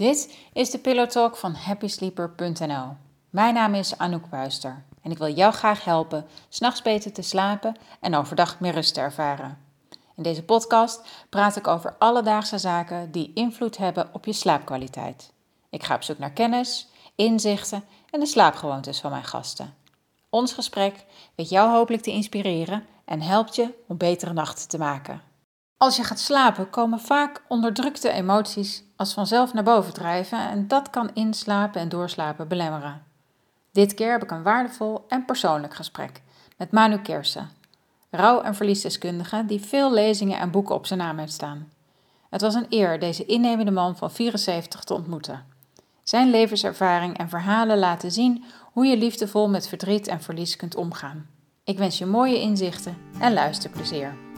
Dit is de Pillow Talk van happysleeper.nl. Mijn naam is Anouk Buister en ik wil jou graag helpen s'nachts beter te slapen en overdag meer rust te ervaren. In deze podcast praat ik over alledaagse zaken die invloed hebben op je slaapkwaliteit. Ik ga op zoek naar kennis, inzichten en de slaapgewoontes van mijn gasten. Ons gesprek weet jou hopelijk te inspireren en helpt je om betere nachten te maken. Als je gaat slapen komen vaak onderdrukte emoties als vanzelf naar boven drijven en dat kan inslapen en doorslapen belemmeren. Dit keer heb ik een waardevol en persoonlijk gesprek met Manu Kersen, rouw- en verliesdeskundige die veel lezingen en boeken op zijn naam heeft staan. Het was een eer deze innemende man van 74 te ontmoeten. Zijn levenservaring en verhalen laten zien hoe je liefdevol met verdriet en verlies kunt omgaan. Ik wens je mooie inzichten en luisterplezier.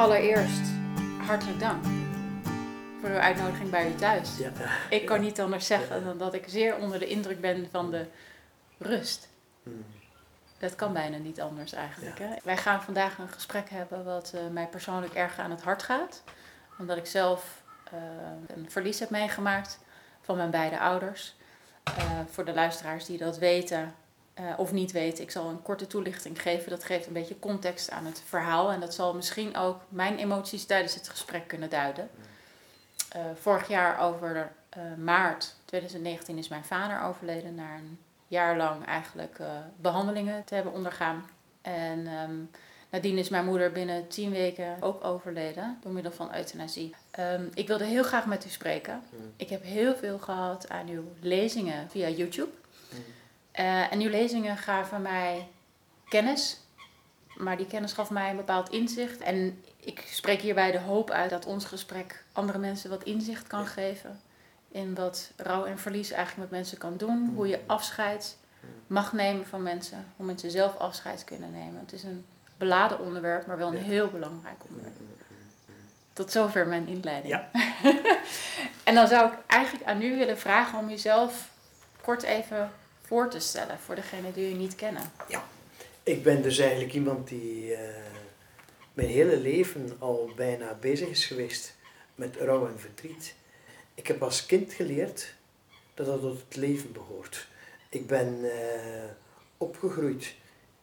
Allereerst hartelijk dank voor uw uitnodiging bij u thuis. Ja. Ik kan niet anders zeggen dan dat ik zeer onder de indruk ben van de rust. Mm. Dat kan bijna niet anders eigenlijk. Ja. Hè? Wij gaan vandaag een gesprek hebben wat eh, mij persoonlijk erg aan het hart gaat. Omdat ik zelf eh, een verlies heb meegemaakt van mijn beide ouders. Eh, voor de luisteraars die dat weten eh, of niet weten, ik zal een korte toelichting geven. Dat geeft een beetje context aan het verhaal. En dat zal misschien ook mijn emoties tijdens het gesprek kunnen duiden. Eh, vorig jaar over eh, maart 2019 is mijn vader overleden na een jaar lang eigenlijk eh, behandelingen te hebben ondergaan. En ehm, nadien is mijn moeder binnen tien weken ook overleden door middel van euthanasie. Ehm, ik wilde heel graag met u spreken. Ik heb heel veel gehad aan uw lezingen via YouTube. Mm. Eh, en uw lezingen gaven mij kennis, maar die kennis gaf mij een bepaald inzicht. En ik spreek hierbij de hoop uit dat ons gesprek andere mensen wat inzicht kan geven. In wat rouw en verlies eigenlijk met mensen kan doen. Hoe je afscheid mag nemen van mensen. Hoe mensen zelf afscheid kunnen nemen. Het is een beladen onderwerp, maar wel een heel belangrijk onderwerp. Tot zover mijn inleiding. Ja. en dan zou ik eigenlijk aan u willen vragen om jezelf kort even voor te stellen voor degenen die u niet kennen. Ik ben dus eigenlijk iemand die eh, mijn hele leven al bijna bezig is geweest met rouw en verdriet. Ik heb als kind geleerd dat dat tot het leven behoort. Ik ben eh, opgegroeid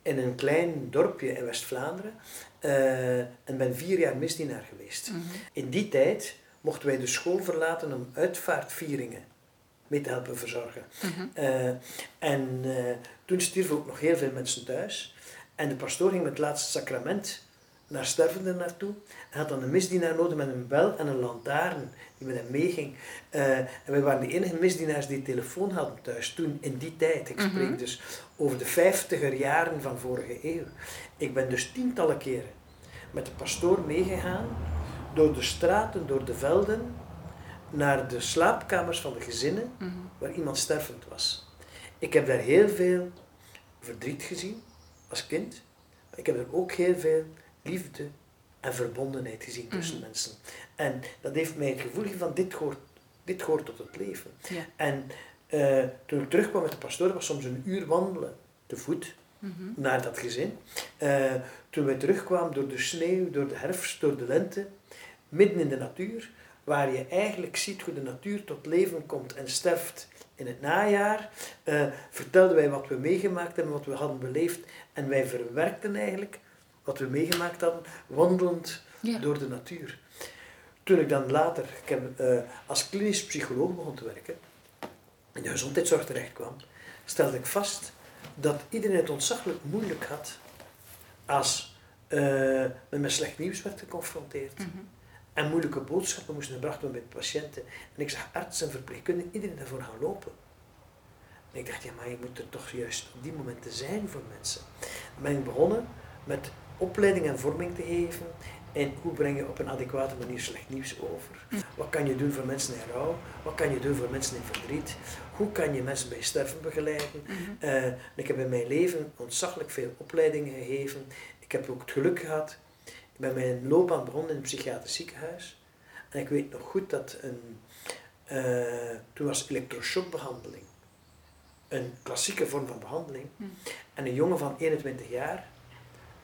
in een klein dorpje in West-Vlaanderen eh, en ben vier jaar misdienaar geweest. In die tijd mochten wij de school verlaten om uitvaartvieringen mee te helpen verzorgen. Eh, en eh, toen stierven ook nog heel veel mensen thuis. En de pastoor ging met het laatste sacrament naar stervenden naartoe. En had dan een misdienaar nodig met een bel en een lantaarn die met hem meeging. Eh, en wij waren de enige misdienaars die telefoon hadden thuis toen, in die tijd. Ik spreek Mhm. dus over de vijftiger jaren van vorige eeuw. Ik ben dus tientallen keren met de pastoor meegegaan door de straten, door de velden, naar de slaapkamers van de gezinnen Mhm. waar iemand stervend was. Ik heb daar heel veel verdriet gezien als kind. Maar ik heb er ook heel veel liefde en verbondenheid gezien tussen Mhm. mensen. En dat heeft mij het gevoel gegeven van dit hoort, dit hoort tot het leven. Ja. En eh, toen ik terugkwam met de pastoor, was soms een uur wandelen te voet Mhm. naar dat gezin. Eh, toen wij terugkwamen door de sneeuw, door de herfst, door de lente, midden in de natuur, waar je eigenlijk ziet hoe de natuur tot leven komt en sterft in het najaar, eh, vertelden wij wat we meegemaakt hebben, wat we hadden beleefd. En wij verwerkten eigenlijk wat we meegemaakt hadden, wandelend Ja. door de natuur. Toen ik dan later ik heb, eh, als klinisch psycholoog begon te werken, in de gezondheidszorg terecht kwam, stelde ik vast dat iedereen het ontzaglijk moeilijk had als eh, men met slecht nieuws werd geconfronteerd Mhm. En moeilijke boodschappen moesten gebracht worden bij de patiënten. En ik zag artsen en verpleegkundigen, iedereen daarvoor gaan lopen. En ik dacht, ja, maar je moet er toch juist op die momenten zijn voor mensen. Dan ben ik begonnen met opleiding en vorming te geven. En hoe breng je op een adequate manier slecht nieuws over? Wat kan je doen voor mensen in rouw? Wat kan je doen voor mensen in verdriet? Hoe kan je mensen bij sterven begeleiden? Mhm. Eh, ik heb in mijn leven ontzaglijk veel opleidingen gegeven. Ik heb ook het geluk gehad. Ik ben mijn loopbaan begonnen in een psychiatrisch ziekenhuis. En ik weet nog goed dat een, eh, toen was elektroshockbehandeling een klassieke vorm van behandeling. Hm. En een jongen van 21 jaar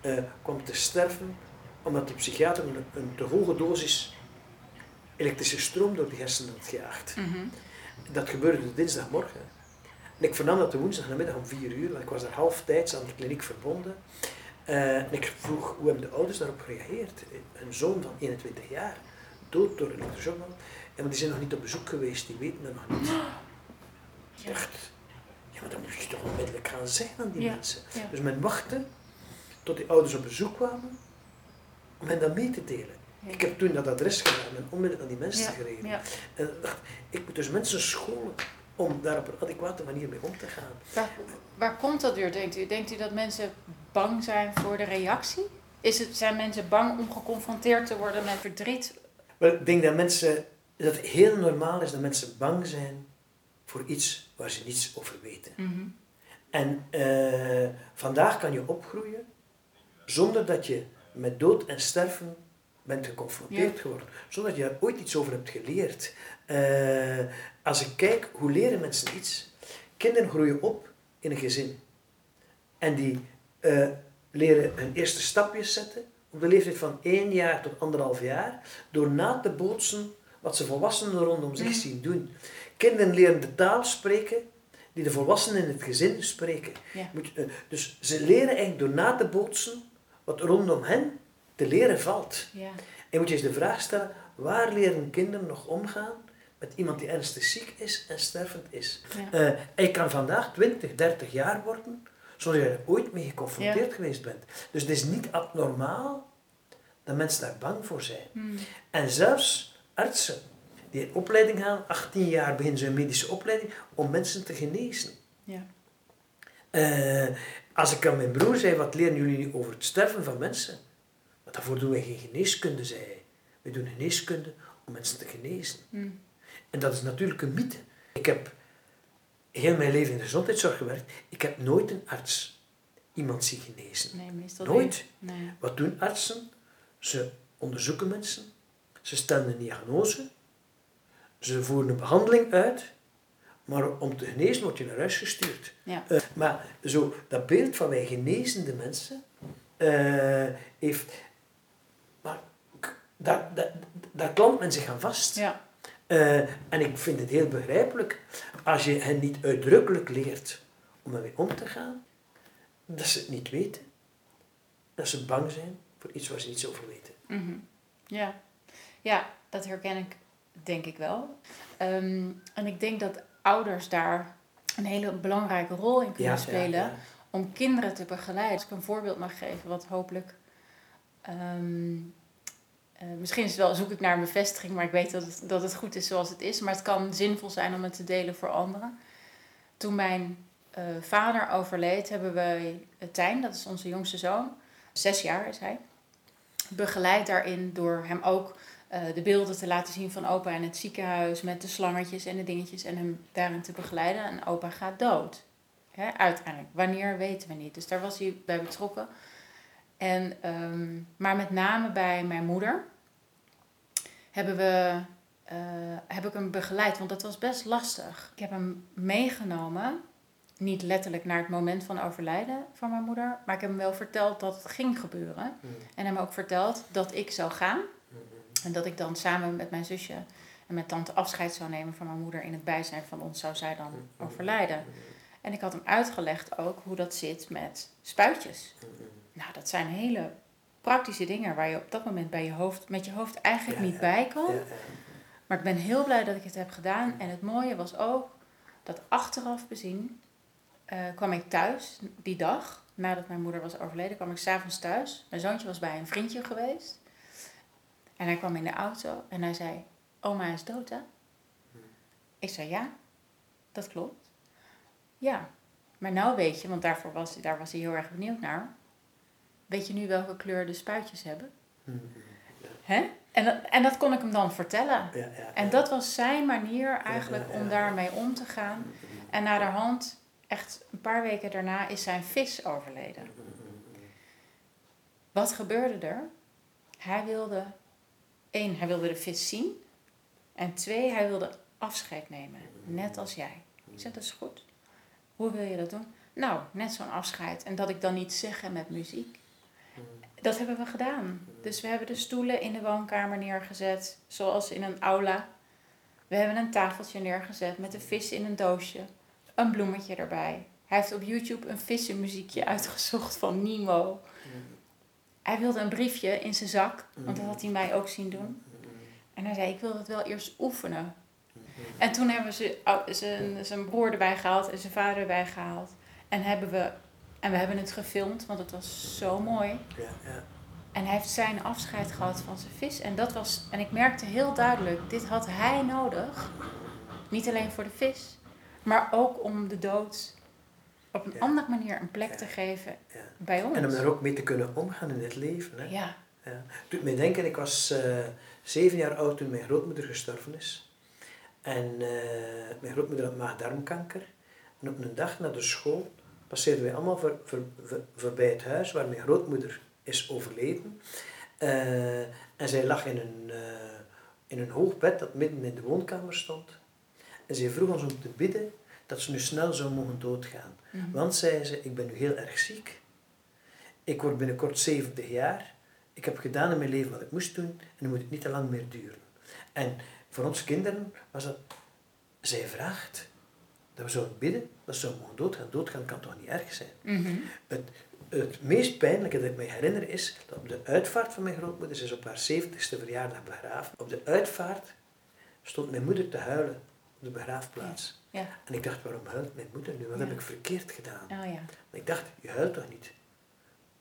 eh, kwam te sterven omdat de psychiater een, een te hoge dosis elektrische stroom door de hersenen had gejaagd. Mhm. Dat gebeurde dinsdagmorgen. En ik vernam dat de woensdagnamiddag om vier uur, want ik was daar halftijds aan de kliniek verbonden. Eh, en ik vroeg hoe hebben de ouders daarop gereageerd. Een zoon van 21 jaar, dood door een elektroshockbal. En die zijn nog niet op bezoek geweest, die weten dat nog niet. Ik dacht, ja, maar dan moet je toch onmiddellijk gaan zeggen aan die Ja, mensen. ja. Dus men wachtte tot die ouders op bezoek kwamen om hen dat mee te delen. Ja. Ik heb toen dat adres gedaan en onmiddellijk aan die mensen gereden. ja. En dacht, ik moet dus mensen scholen om daar op een adequate manier mee om te gaan. Waar, waar komt dat weer, denkt u? Denkt u dat mensen bang zijn voor de reactie? Is het, zijn mensen bang om geconfronteerd te worden met verdriet? Ik denk dat mensen, dat het heel normaal is dat mensen bang zijn voor iets waar ze niets over weten. Mhm. En eh, vandaag kan je opgroeien zonder dat je met dood en sterven bent geconfronteerd geworden. Zonder dat je daar ooit iets over hebt geleerd. Eh, als ik kijk, hoe leren mensen iets? Kinderen groeien op in een gezin. En die eh, leren hun eerste stapjes zetten op de leeftijd van één jaar tot anderhalf jaar, door na te bootsen wat ze volwassenen rondom zich zien doen. Kinderen leren de taal spreken die de volwassenen in het gezin spreken. Ja. Moet je- eh, dus ze leren eigenlijk door na te bootsen wat rondom hen te leren valt. Ja. En moet je eens de vraag stellen, waar leren kinderen nog omgaan met iemand die ernstig ziek is en stervend is? Ja. Eh, kan vandaag 20, 30 jaar worden zonder dat je er ooit mee geconfronteerd geweest bent. Dus het is niet abnormaal dat mensen daar bang voor zijn. Hmm. En zelfs artsen die in opleiding gaan, 18 jaar beginnen ze een medische opleiding om mensen te genezen. Ja. Eh, als ik aan mijn broer zei, wat leren jullie nu over het sterven van mensen? Daarvoor doen wij geen geneeskunde, zei hij. We doen geneeskunde om mensen te genezen. Hmm. En dat is natuurlijk een mythe. Ik heb heel mijn leven in de gezondheidszorg gewerkt. Ik heb nooit een arts iemand zien genezen. Nee, meestal Nooit. Nee. Wat doen artsen? Ze onderzoeken mensen, ze stellen een diagnose, ze voeren een behandeling uit, maar om te genezen word je naar huis gestuurd. Ja. Eh, maar zo, dat beeld van wij genezende mensen eh, heeft. Daar, daar, daar klampt men zich aan vast. Ja. Eh, en ik vind het heel begrijpelijk als je hen niet uitdrukkelijk leert om ermee om te gaan, dat ze het niet weten, dat ze bang zijn voor iets waar ze niets over weten. Mhm. Ja. ja, dat herken ik denk ik wel. Ehm, en ik denk dat ouders daar een hele belangrijke rol in kunnen spelen om kinderen te begeleiden. Als ik een voorbeeld mag geven, wat hopelijk. ehm, eh, misschien is wel, zoek ik naar een bevestiging, maar ik weet dat het, dat het goed is zoals het is. Maar het kan zinvol zijn om het te delen voor anderen. Toen mijn eh, vader overleed, hebben wij eh, Tijn, dat is onze jongste zoon, zes jaar is hij, begeleid daarin door hem ook de beelden te laten zien van opa in het ziekenhuis met de slangetjes en de dingetjes en hem daarin te begeleiden. En opa gaat dood. Hè, uiteindelijk. Wanneer weten we niet. Dus daar was hij bij betrokken. En, ehm, maar met name bij mijn moeder hebben we, eh, heb ik hem begeleid, want dat was best lastig. Ik heb hem meegenomen, niet letterlijk naar het moment van overlijden van mijn moeder, maar ik heb hem wel verteld dat het ging gebeuren. En hem ook verteld dat ik zou gaan. En dat ik dan samen met mijn zusje en met tante afscheid zou nemen van mijn moeder in het bijzijn van ons zou zij dan overlijden. En ik had hem uitgelegd ook hoe dat zit met spuitjes. Nou, dat zijn hele praktische dingen waar je op dat moment bij je hoofd, met je hoofd eigenlijk Ja, niet ja. bij kan. Ja. Maar ik ben heel blij dat ik het heb gedaan. En het mooie was ook dat achteraf bezien eh, kwam ik thuis die dag, nadat mijn moeder was overleden, kwam ik s'avonds thuis. Mijn zoontje was bij een vriendje geweest. En hij kwam in de auto en hij zei, oma is dood hè? Ik zei, ja, dat klopt. Ja, maar nou weet je, want daarvoor was, daar was hij heel erg benieuwd naar. Weet je nu welke kleur de spuitjes hebben? Hè? En, dat, en dat kon ik hem dan vertellen. Ja, ja, En dat was zijn manier eigenlijk om daarmee om te gaan. En naderhand, echt een paar weken daarna, is zijn vis overleden. Wat gebeurde er? Hij wilde, één, hij wilde de vis zien. En twee, hij wilde afscheid nemen. Net als jij. Ik zeg, dat is goed. Hoe wil je dat doen? Nou, net zo'n afscheid. En dat ik dan niet zeggen met muziek. Dat hebben we gedaan. Dus we hebben de stoelen in de woonkamer neergezet, zoals in een aula. We hebben een tafeltje neergezet met een vis in een doosje, een bloemetje erbij. Hij heeft op YouTube een vissenmuziekje uitgezocht van Nemo. Hij wilde een briefje in zijn zak, want dat had hij mij ook zien doen. En hij zei, ik wil dat wel eerst oefenen. En toen hebben we zijn broer erbij gehaald en zijn vader erbij gehaald. En, hebben we, en we hebben het gefilmd, want het was zo mooi. Ja, ja. En hij heeft zijn afscheid gehad van zijn vis. En dat was, en ik merkte heel duidelijk, dit had hij nodig. Niet alleen voor de vis, maar ook om de dood op een Ja. andere manier een plek te geven bij ons. En om daar ook mee te kunnen omgaan in het leven. Hè? Ja, Ja. Doet mij denken, ik was eh, zeven jaar oud toen mijn grootmoeder gestorven is. En eh, mijn grootmoeder had maag-darmkanker. En op een dag na de school passeerden wij allemaal voor, voor, voor- voorbij het huis waar mijn grootmoeder is overleden. Eh, en zij lag in een, eh, in een hoog bed dat midden in de woonkamer stond. En zij vroeg ons om te bidden dat ze nu snel zou mogen doodgaan. Mhm. Want, zei ze, ik ben nu heel erg ziek. Ik word binnenkort 70 jaar. Ik heb gedaan in mijn leven wat ik moest doen en dan moet het niet te lang meer duren. En voor ons kinderen was dat, zij vraagt dat we zouden bidden, dat ze zouden mogen doodgaan. Doodgaan kan toch niet erg zijn. Mhm. Het, het meest pijnlijke dat ik me herinner is dat op de uitvaart van mijn grootmoeder, ze is op haar 70ste verjaardag begraven, op de uitvaart stond mijn moeder te huilen op de begraafplaats. Ja. En ik dacht, waarom huilt mijn moeder nu? Wat Ja. heb ik verkeerd gedaan? Oh ja. Maar ik dacht, je huilt toch niet?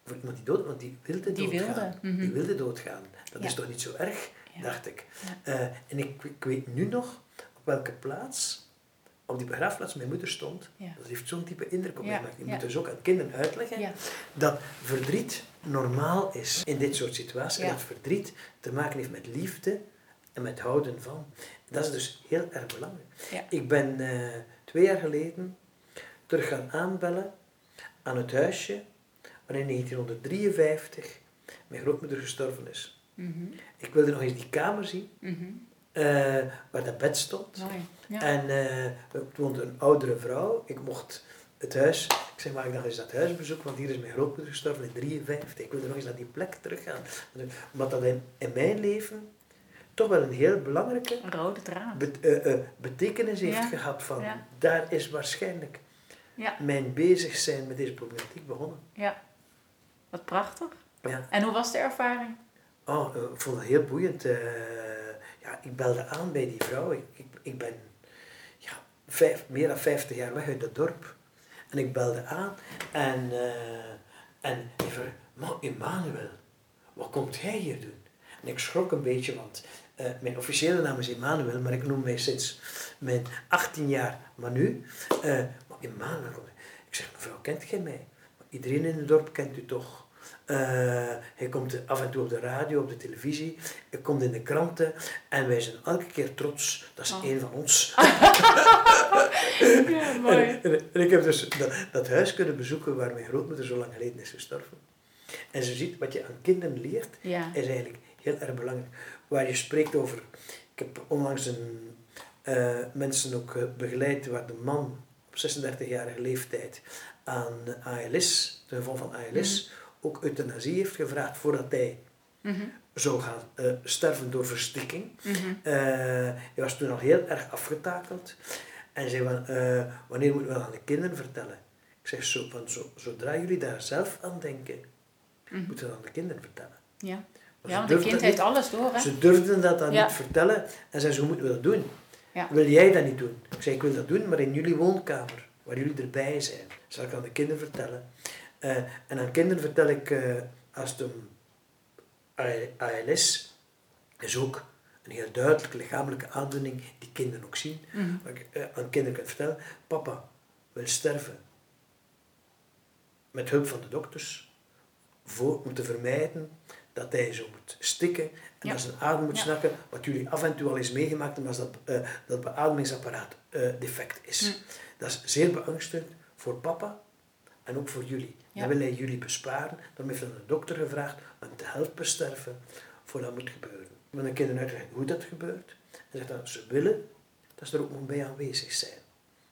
Voor iemand die dood, want die wilde Die doodgaan. wilde, mhm. Die wilde doodgaan. Dat is toch niet zo erg, dacht ik. Eh, en ik, ik weet nu nog op welke plaats, op die begraafplaats mijn moeder stond. Ja. Dat heeft zo'n type indruk op mij gemaakt. Je moet dus ook aan kinderen uitleggen dat verdriet normaal is in dit soort situaties. En dat verdriet te maken heeft met liefde en met houden van. Dat is dus heel erg belangrijk. Ik ben eh, twee jaar geleden terug gaan aanbellen aan het huisje waar in 1953 mijn grootmoeder gestorven is. Mhm. Ik wilde nog eens die kamer zien Mhm. Eh, waar dat bed stond. Mooi. Ja. En eh, er woonde een oudere vrouw. Ik mocht het huis, ik zeg maar, ik nog eens dat huis bezoeken, want hier is mijn grootmoeder gestorven in 53. Ik wilde nog eens naar die plek teruggaan. Omdat dat in, in mijn leven toch wel een heel belangrijke rode draad. bet- eh, eh, betekenis heeft Ja. gehad van Ja. daar is waarschijnlijk Ja. mijn bezig zijn met deze problematiek begonnen. Ja. Wat prachtig. Ja. En hoe was de ervaring? Oh, eh, ik vond het heel boeiend. Ja, ik belde aan bij die vrouw. Ik, ik, ben ja, vijf, meer dan 50 jaar weg uit het dorp. En ik belde aan en, eh, en ik vroeg, maar Emmanuel, wat komt jij hier doen? En ik schrok een beetje, want eh, mijn officiële naam is Emmanuel, maar ik noem mij sinds mijn 18 jaar Manu. Eh maar Emmanuel, ik zeg, mevrouw, kent jij mij? Maar iedereen in het dorp kent u toch? Eh, hij komt af en toe op de radio, op de televisie. Hij komt in de kranten. En wij zijn elke keer trots. Dat is Oh. één van ons. Ja, En, en- en ik heb dus dat, dat huis kunnen bezoeken waar mijn grootmoeder zo lang geleden is gestorven. En ze ziet wat je aan kinderen leert, Ja. is eigenlijk heel erg belangrijk. Waar je spreekt over... Ik heb onlangs een, eh, mensen ook eh, begeleid waar de man op 36-jarige leeftijd aan ALS, ten gevolge van ALS, ook euthanasie heeft gevraagd voordat hij Mhm. zou gaan eh, sterven door verstikking. Eh, hij was toen al heel erg afgetakeld. En zei van, eh, wanneer moeten we dat aan de kinderen vertellen? Ik zeg, zo, van, zo, zodra jullie daar zelf aan denken, Mhm. moeten we dat aan de kinderen vertellen. Ja. Ja, want een durfden kind dat heeft niet- alles door, hè? Ze durfden dat dan Ja. niet vertellen. En zei ze, hoe moeten we dat doen? Ja. Wil jij dat niet doen? Ik zei, ik wil dat doen, maar in jullie woonkamer, waar jullie erbij zijn. Zal ik aan de kinderen vertellen. Eh, en aan kinderen vertel ik, eh, als het om ALS is ook een heel duidelijke lichamelijke aandoening die kinderen ook zien. Mhm. Waar ik eh, aan kinderen kan vertellen, papa wil sterven. Met hulp van de dokters. Voor, om te vermijden dat hij zo moet stikken en Ja. dat zijn adem moet Ja. snakken. Wat jullie af en toe al eens meegemaakt hebben, als dat, dat beademingsapparaat defect is. Hm. Dat is zeer beangstigend voor papa en ook voor jullie. Ja. Dan wil hij jullie besparen. Dan heeft de dokter gevraagd om te helpen sterven voor dat moet gebeuren. Want de kinderen uitleggen hoe dat gebeurt. En zegt dat ze willen dat ze er ook nog bij aanwezig zijn.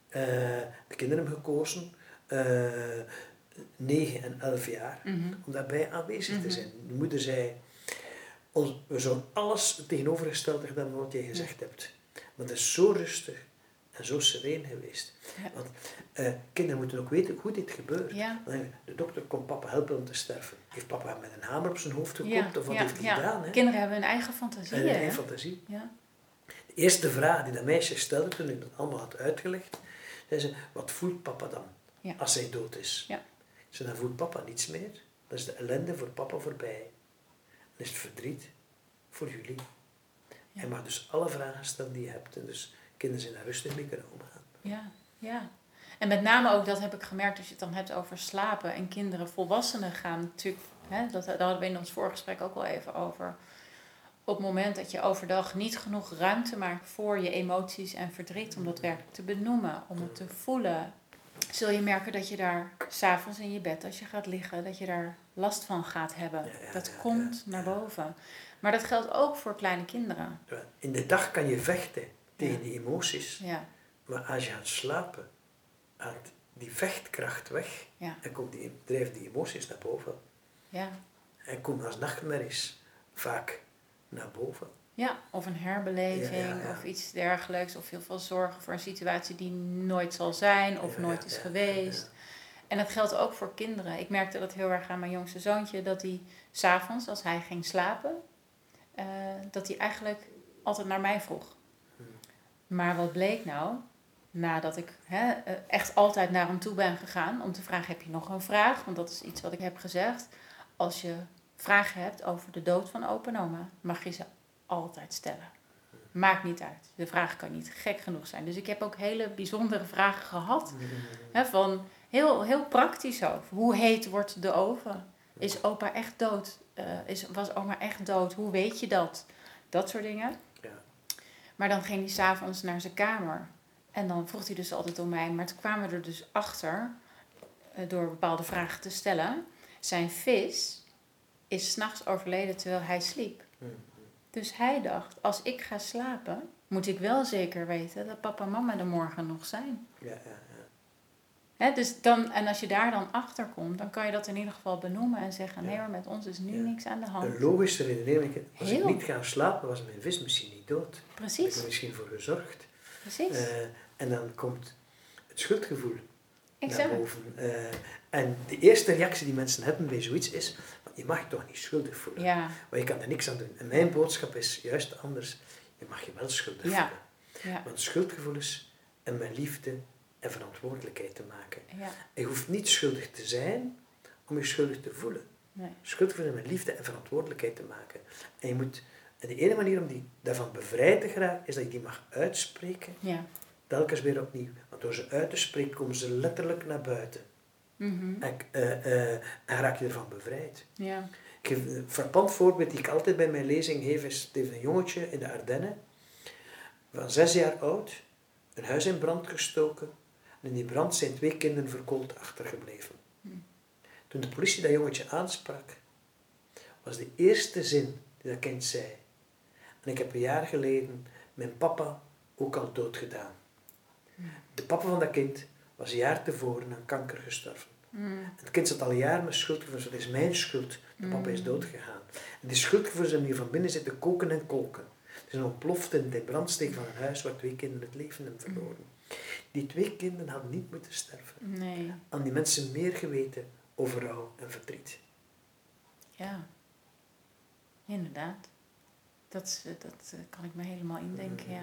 Eh, de kinderen hebben gekozen. eh, 9 en 11 jaar, Mhm. om daarbij aanwezig te Mhm. zijn. De moeder zei, we zouden alles tegenovergestelde gedaan wat jij gezegd hebt. Maar het is zo rustig en zo sereen geweest. Ja. Want eh, kinderen moeten ook weten hoe dit gebeurt. Ja. De dokter komt papa helpen om te sterven. Heeft papa hem met een hamer op zijn hoofd gekopt? of wat heeft hij gedaan? Hè? Kinderen hebben hun eigen fantasie. En hè? een fantasie. Ja. De eerste vraag die dat meisje stelde toen ik dat allemaal had uitgelegd, zei ze, wat voelt papa dan als hij dood is? Ja. Ze dan voelt papa niets meer. Dan is de ellende voor papa voorbij. Dan is het verdriet voor jullie. Ja. Mag dus alle vragen stellen die je hebt. En dus kinderen zijn daar rustig mee kunnen omgaan. Ja, ja. En met name ook, dat heb ik gemerkt, als je het dan hebt over slapen en kinderen, volwassenen gaan natuurlijk, hè, dat, daar hadden we in ons voorgesprek ook al even over. Op het moment dat je overdag niet genoeg ruimte maakt voor je emoties en verdriet, om dat werkelijk te benoemen, om het te voelen, zul je merken dat je daar s'avonds in je bed, als je gaat liggen, dat je daar last van gaat hebben. Ja, ja, dat ja, komt naar boven. Maar dat geldt ook voor kleine kinderen. In de dag kan je vechten tegen Ja. die emoties. Maar als je gaat slapen, haalt die vechtkracht weg. En komt die, drijven die emoties naar boven. ja. En komen als nachtmerries vaak naar boven. Ja, of een herbeleving Ja, ja, ja. of iets dergelijks. Of heel veel zorgen voor een situatie die nooit zal zijn of nooit is geweest. En dat geldt ook voor kinderen. Ik merkte dat heel erg aan mijn jongste zoontje, dat hij s'avonds, als hij ging slapen, eh, dat hij eigenlijk altijd naar mij vroeg. Maar wat bleek nou? Nadat ik hè, eh, echt altijd naar hem toe ben gegaan om te vragen: heb je nog een vraag? Want dat is iets wat ik heb gezegd. Als je vragen hebt over de dood van opa en oma, mag je ze altijd stellen. Maakt niet uit. De vraag kan niet gek genoeg zijn. Dus ik heb ook hele bijzondere vragen gehad. Hè, van heel, heel praktisch over. Hoe heet wordt de oven? Is opa echt dood? Eh, is, was oma echt dood? Hoe weet je dat? Dat soort dingen. Maar dan ging hij s'avonds naar zijn kamer. En dan vroeg hij dus altijd om mij. Maar toen kwamen we er dus achter, eh, door bepaalde vragen te stellen. Zijn vis is s'nachts overleden terwijl hij sliep. Dus hij dacht, als ik ga slapen, moet ik wel zeker weten dat papa en mama er morgen nog zijn. Ja, ja, dus dan, en als je daar dan achter komt, dan kan je dat in ieder geval benoemen en zeggen: nee, maar met ons is nu Ja. niks aan de hand. Een logische redenering. Als Heel. ik niet ga slapen, was mijn vis misschien niet dood. Heb ik Precies, er misschien voor gezorgd. precies. Eh, en dan komt het schuldgevoel naar exact. boven. Eh, en de eerste reactie die mensen hebben bij zoiets is, "Maar je mag je toch niet schuldig voelen. Ja, Maar je kan er niks aan doen. En mijn boodschap is juist anders. Je mag je wel schuldig Ja. voelen. ja, Want schuldgevoelens en met liefde en verantwoordelijkheid te maken. ja. Je hoeft niet schuldig te zijn om je schuldig te voelen. Nee. Schuldgevoelens met liefde en verantwoordelijkheid te maken. En je moet, en de ene manier om die daarvan bevrijd te geraken, is dat je die mag uitspreken, Ja. telkens weer opnieuw. Want door ze uit te spreken, komen ze letterlijk naar buiten. Mhm. En, en raak je ervan bevrijd. ja. Ik geef een frappant voorbeeld die ik altijd bij mijn lezing geef, is heeft een jongetje in de Ardennen, van zes jaar oud, een huis in brand gestoken. En in die brand zijn twee kinderen verkoold achtergebleven. Toen de politie dat jongetje aansprak, was de eerste zin die dat kind zei. En ik heb een jaar geleden mijn papa ook al dood gedaan. Hmm. De papa van dat kind was een jaar tevoren aan kanker gestorven. Het kind zat al jaren met schuldgevoelens. Het is mijn schuld. De papa is doodgegaan. En die schuldgevoelens hebben hier van binnen zitten koken en kolken. Het is ontploft in de brandsteek van een huis waar twee kinderen het leven hebben verloren. Die twee kinderen hadden niet moeten sterven. Nee, Aan die mensen meer geweten over rouw en verdriet. ja. Inderdaad. Dat, eh, dat eh, kan ik me helemaal indenken, ja.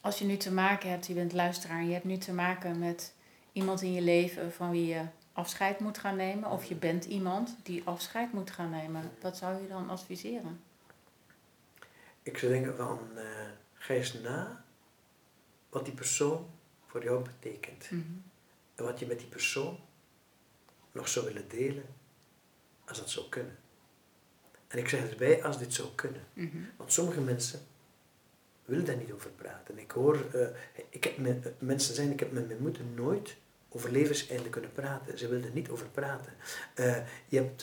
Als je nu te maken hebt, je bent luisteraar, en je hebt nu te maken met iemand in je leven van wie je afscheid moet gaan nemen, of je bent iemand die afscheid moet gaan nemen, wat zou je dan adviseren? Ik zou denken van, ga eens na wat die persoon voor jou betekent. Mhm. En wat je met die persoon nog zou willen delen, als dat zou kunnen. En ik zeg erbij, als dit zou kunnen. Mhm. Want sommige mensen willen daar niet over praten. Ik hoor, eh, ik heb eh, mensen zijn, ik heb met mijn moeder nooit over levenseinden kunnen praten. Ze wilde er niet over praten. Eh, je hebt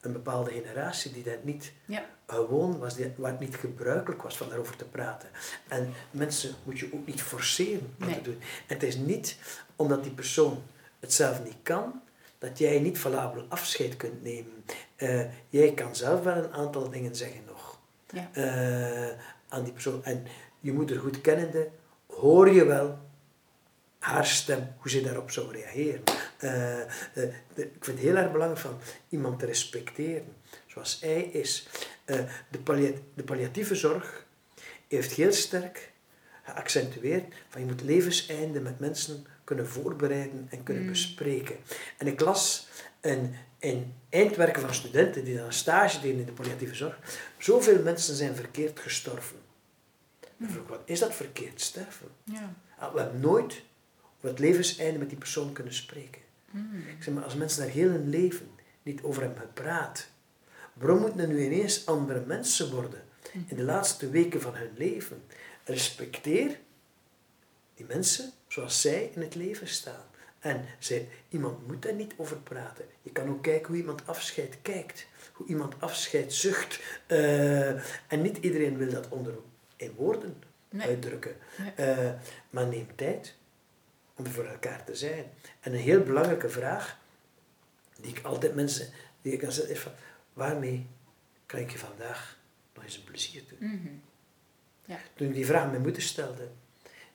een bepaalde generatie die dat niet Ja. Gewoon was, die, waar het niet gebruikelijk was van daarover te praten. En mensen moet je ook niet forceren dat Nee. te doen. En het is niet omdat die persoon het zelf niet kan, dat jij niet valabel afscheid kunt nemen. Eh, jij kan zelf wel een aantal dingen zeggen nog Ja. eh, aan die persoon. En je moeder goed kennende, hoor je wel haar stem, hoe ze daarop zou reageren. Eh, eh, de- ik vind het heel erg belangrijk van iemand te respecteren, zoals hij is. Eh, de, pallia- de palliatieve zorg heeft heel sterk geaccentueerd van je moet levenseinde met mensen kunnen voorbereiden en kunnen Mm. bespreken. En ik las een eindwerken van studenten die dan een stage deden in de palliatieve zorg. Zoveel mensen zijn verkeerd gestorven. Dan vroeg ik, wat is dat verkeerd sterven? Ja. Ah, We hebben nooit over het levenseinde met die persoon kunnen spreken. Ik zeg maar, als mensen daar heel hun leven niet over hebben gepraat, waarom moeten er nu ineens andere mensen worden in de laatste weken van hun leven? Respecteer die mensen zoals zij in het leven staan. En zij, iemand moet daar niet over praten. Je kan ook kijken hoe iemand afscheid kijkt, hoe iemand afscheid zucht. Eh, en niet iedereen wil dat onder in woorden Nee. uitdrukken. Nee. Eh, maar neem tijd om voor elkaar te zijn. En een heel belangrijke vraag, die ik altijd mensen, die ik kan is van, waarmee kan ik je vandaag nog eens een plezier doen? Mhm. Toen ik die vraag aan mijn moeder stelde,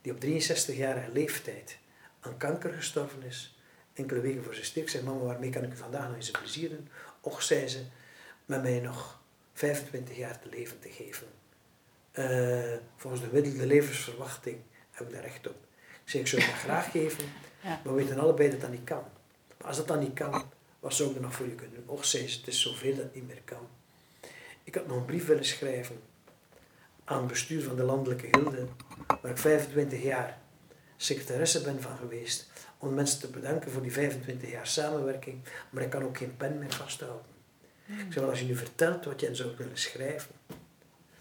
die op 63-jarige leeftijd aan kanker gestorven is, enkele weken voor zijn sterk, zei mama, waarmee kan ik u vandaag nog eens een plezier doen? Och, zei ze, met mij nog 25 jaar te leven te geven. Eh, volgens de gemiddelde levensverwachting heb ik daar recht op. Ik zei, ik zou het graag geven, Ja. maar we weten allebei dat dat niet kan. Maar als dat dan niet kan, wat zou ik er nog voor je kunnen doen? Och, zei ze, het is zoveel dat het niet meer kan. Ik had nog een brief willen schrijven aan het bestuur van de Landelijke Gilde, waar ik 25 jaar secretaresse ben van geweest, om mensen te bedanken voor die 25 jaar samenwerking, maar ik kan ook geen pen meer vasthouden. Ik zei, wel, als je nu vertelt wat je zou willen schrijven,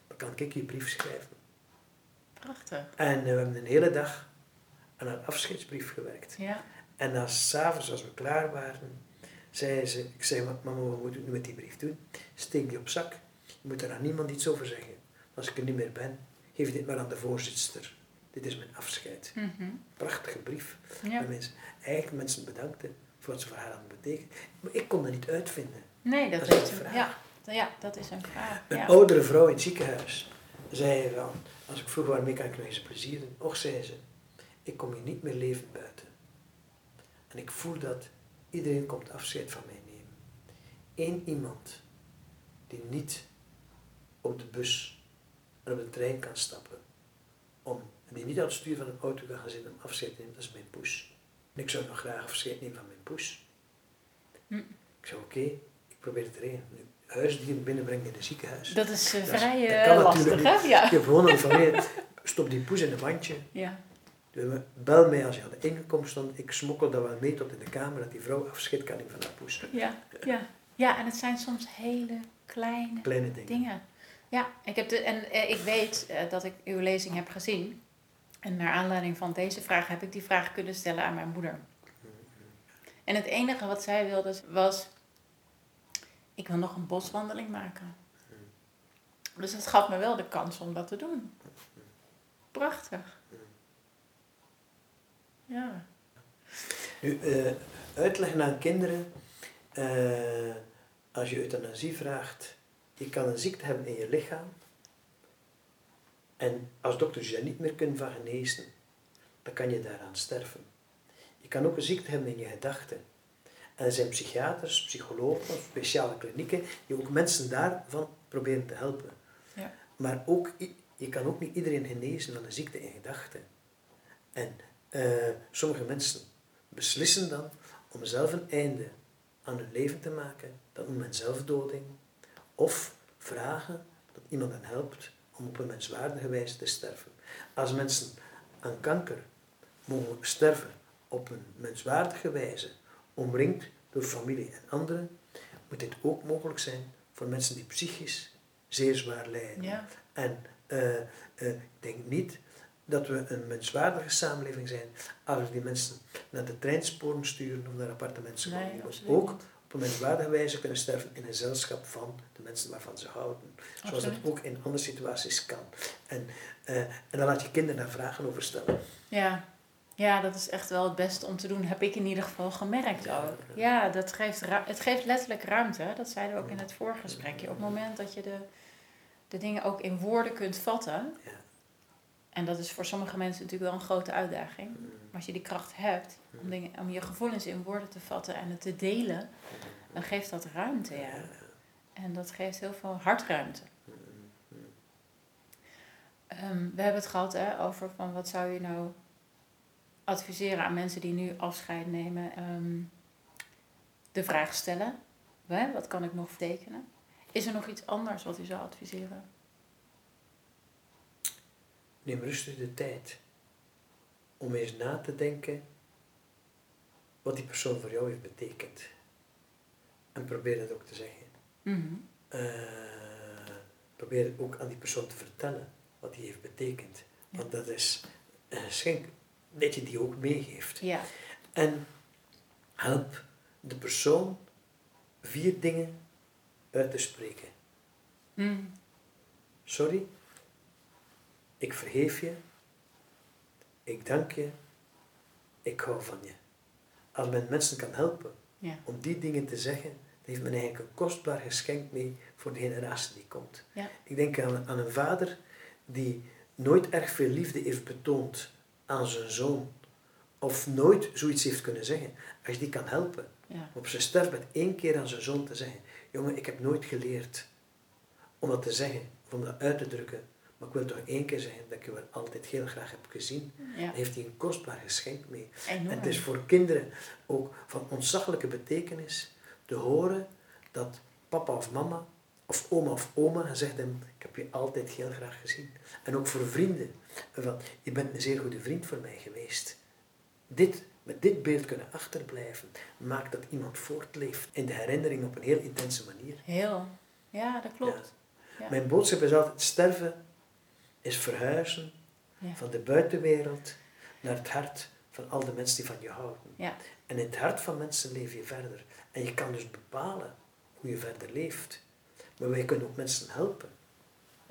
dan kan ik je brief schrijven. Prachtig. En eh, we hebben een hele dag aan een afscheidsbrief gewerkt. Ja. En dan s'avonds, als we klaar waren, zei ze, ik zei, "Wat, mama, wat moet ik nu met die brief doen? Steek die op zak. Je moet er aan niemand iets over zeggen. Als ik er niet meer ben, geef dit maar aan de voorzitter. Dit is mijn afscheid. Mhm. Prachtige brief. Ja. Mensen, eigenlijk mensen bedankten voor wat ze voor haar hadden betekend. Maar ik kon dat niet uitvinden. Nee, dat, Dat is een vraag. Ja. ja, dat is een vraag. Een Ja. oudere vrouw in het ziekenhuis zei van, als ik vroeg waarmee kan ik nog eens een plezier doen? Och, zei ze, ik kom hier niet meer levend buiten. En ik voel dat iedereen komt afscheid van mij nemen. Eén iemand die niet op de bus en op de trein kan stappen, om, en die niet aan het stuur van een auto kan gaan zitten om afscheid te nemen, dat is mijn poes. En ik zou nog graag afscheid nemen van mijn poes. Hm. Ik zei, oké, ik probeer het te regelen. Nu, huisdieren binnenbrengen in een ziekenhuis. Dat is eh, Dat is- vrij dat eh, lastig, hè? Ja. Heb gewoon een familie, stop die poes in een mandje. Ja. Bel mij als je aan de ingekomen stond. Ik smokkel dat wel mee tot in de kamer, dat die vrouw afscheid kan van haar poes. Ja. Ja. ja, en het zijn soms hele kleine Kleine dingen. dingen. Ja, ik heb de, en eh, ik weet eh, dat ik uw lezing heb gezien. En naar aanleiding van deze vraag heb ik die vraag kunnen stellen aan mijn moeder. En het enige wat zij wilde was, ik wil nog een boswandeling maken. Dus dat gaf me wel de kans om dat te doen. Prachtig. Ja. Nu, eh, uitleggen aan kinderen, eh, als je euthanasie vraagt, je kan een ziekte hebben in je lichaam. En als dokters je daar niet meer kunnen van genezen, dan kan je daaraan sterven. Je kan ook een ziekte hebben in je gedachten. En er zijn psychiaters, psychologen, speciale klinieken, die ook mensen daarvan proberen te helpen. Ja. Maar ook, je kan ook niet iedereen genezen van een ziekte in gedachten. En eh, sommige mensen beslissen dan om zelf een einde aan hun leven te maken. Dat noemt men zelfdoding. Of vragen dat iemand hen helpt om op een menswaardige wijze te sterven. Als mensen aan kanker mogen sterven op een menswaardige wijze, omringd door familie en anderen, moet dit ook mogelijk zijn voor mensen die psychisch zeer zwaar lijden. Ja. En eh, eh, ik denk niet dat we een menswaardige samenleving zijn als we die mensen naar de treinsporen sturen of naar appartementen. Nee, ook op een menswaardige wijze kunnen sterven in een gezelschap van de mensen waarvan ze houden. Zoals dat Absoluut. ook in andere situaties kan. En, eh, en dan laat je kinderen daar vragen over stellen. Ja, Ja, dat is echt wel het beste om te doen, heb ik in ieder geval gemerkt ook. Ja, dat geeft het geeft letterlijk ruimte. Dat zeiden we ook in het voorgesprekje. Op het moment dat je de, de dingen ook in woorden kunt vatten. Ja. En dat is voor sommige mensen natuurlijk wel een grote uitdaging. Maar als je die kracht hebt om, dingen, om je gevoelens in woorden te vatten en het te delen, dan geeft dat ruimte, ja. En dat geeft heel veel hartruimte. Um, we hebben het gehad hè, over van wat zou je nou adviseren aan mensen die nu afscheid nemen. Ehm, de vraag stellen, hè, wat kan ik nog tekenen? Is er nog iets anders wat u zou adviseren? Neem rustig de tijd om eens na te denken wat die persoon voor jou heeft betekend. En probeer dat ook te zeggen. Mm probeer het ook aan die persoon te vertellen wat die heeft betekend. Want dat is een geschenk dat je die ook meegeeft. Ja. En help de persoon vier dingen uit te spreken. Mm. Sorry, ik vergeef je, ik dank je, ik hou van je. Als men mensen kan helpen ja. om die dingen te zeggen, dan heeft men eigenlijk een kostbaar geschenk mee voor de generatie die komt. Ja. Ik denk aan, aan een vader die nooit erg veel liefde heeft betoond aan zijn zoon, of nooit zoiets heeft kunnen zeggen, als je die kan helpen, ja. op zijn sterfbed één keer aan zijn zoon te zeggen, jongen, ik heb nooit geleerd om dat te zeggen, om dat uit te drukken, maar ik wil toch één keer zeggen dat ik je wel altijd heel graag heb gezien. Ja. heeft hij een kostbaar geschenk mee. En het is voor kinderen ook van ontzaglijke betekenis te horen dat papa of mama of oma of oma gezegd hebben, ik heb je altijd heel graag gezien. En ook voor vrienden, van, je bent een zeer goede vriend voor mij geweest. Dit, met dit beeld kunnen achterblijven, maakt dat iemand voortleeft in de herinnering op een heel intense manier. Heel, ja, dat klopt. Ja. Mijn boodschap is altijd, sterven is verhuizen van de buitenwereld naar het hart van al de mensen die van je houden. Ja. En in het hart van mensen leef je verder. En je kan dus bepalen hoe je verder leeft. Maar wij kunnen ook mensen helpen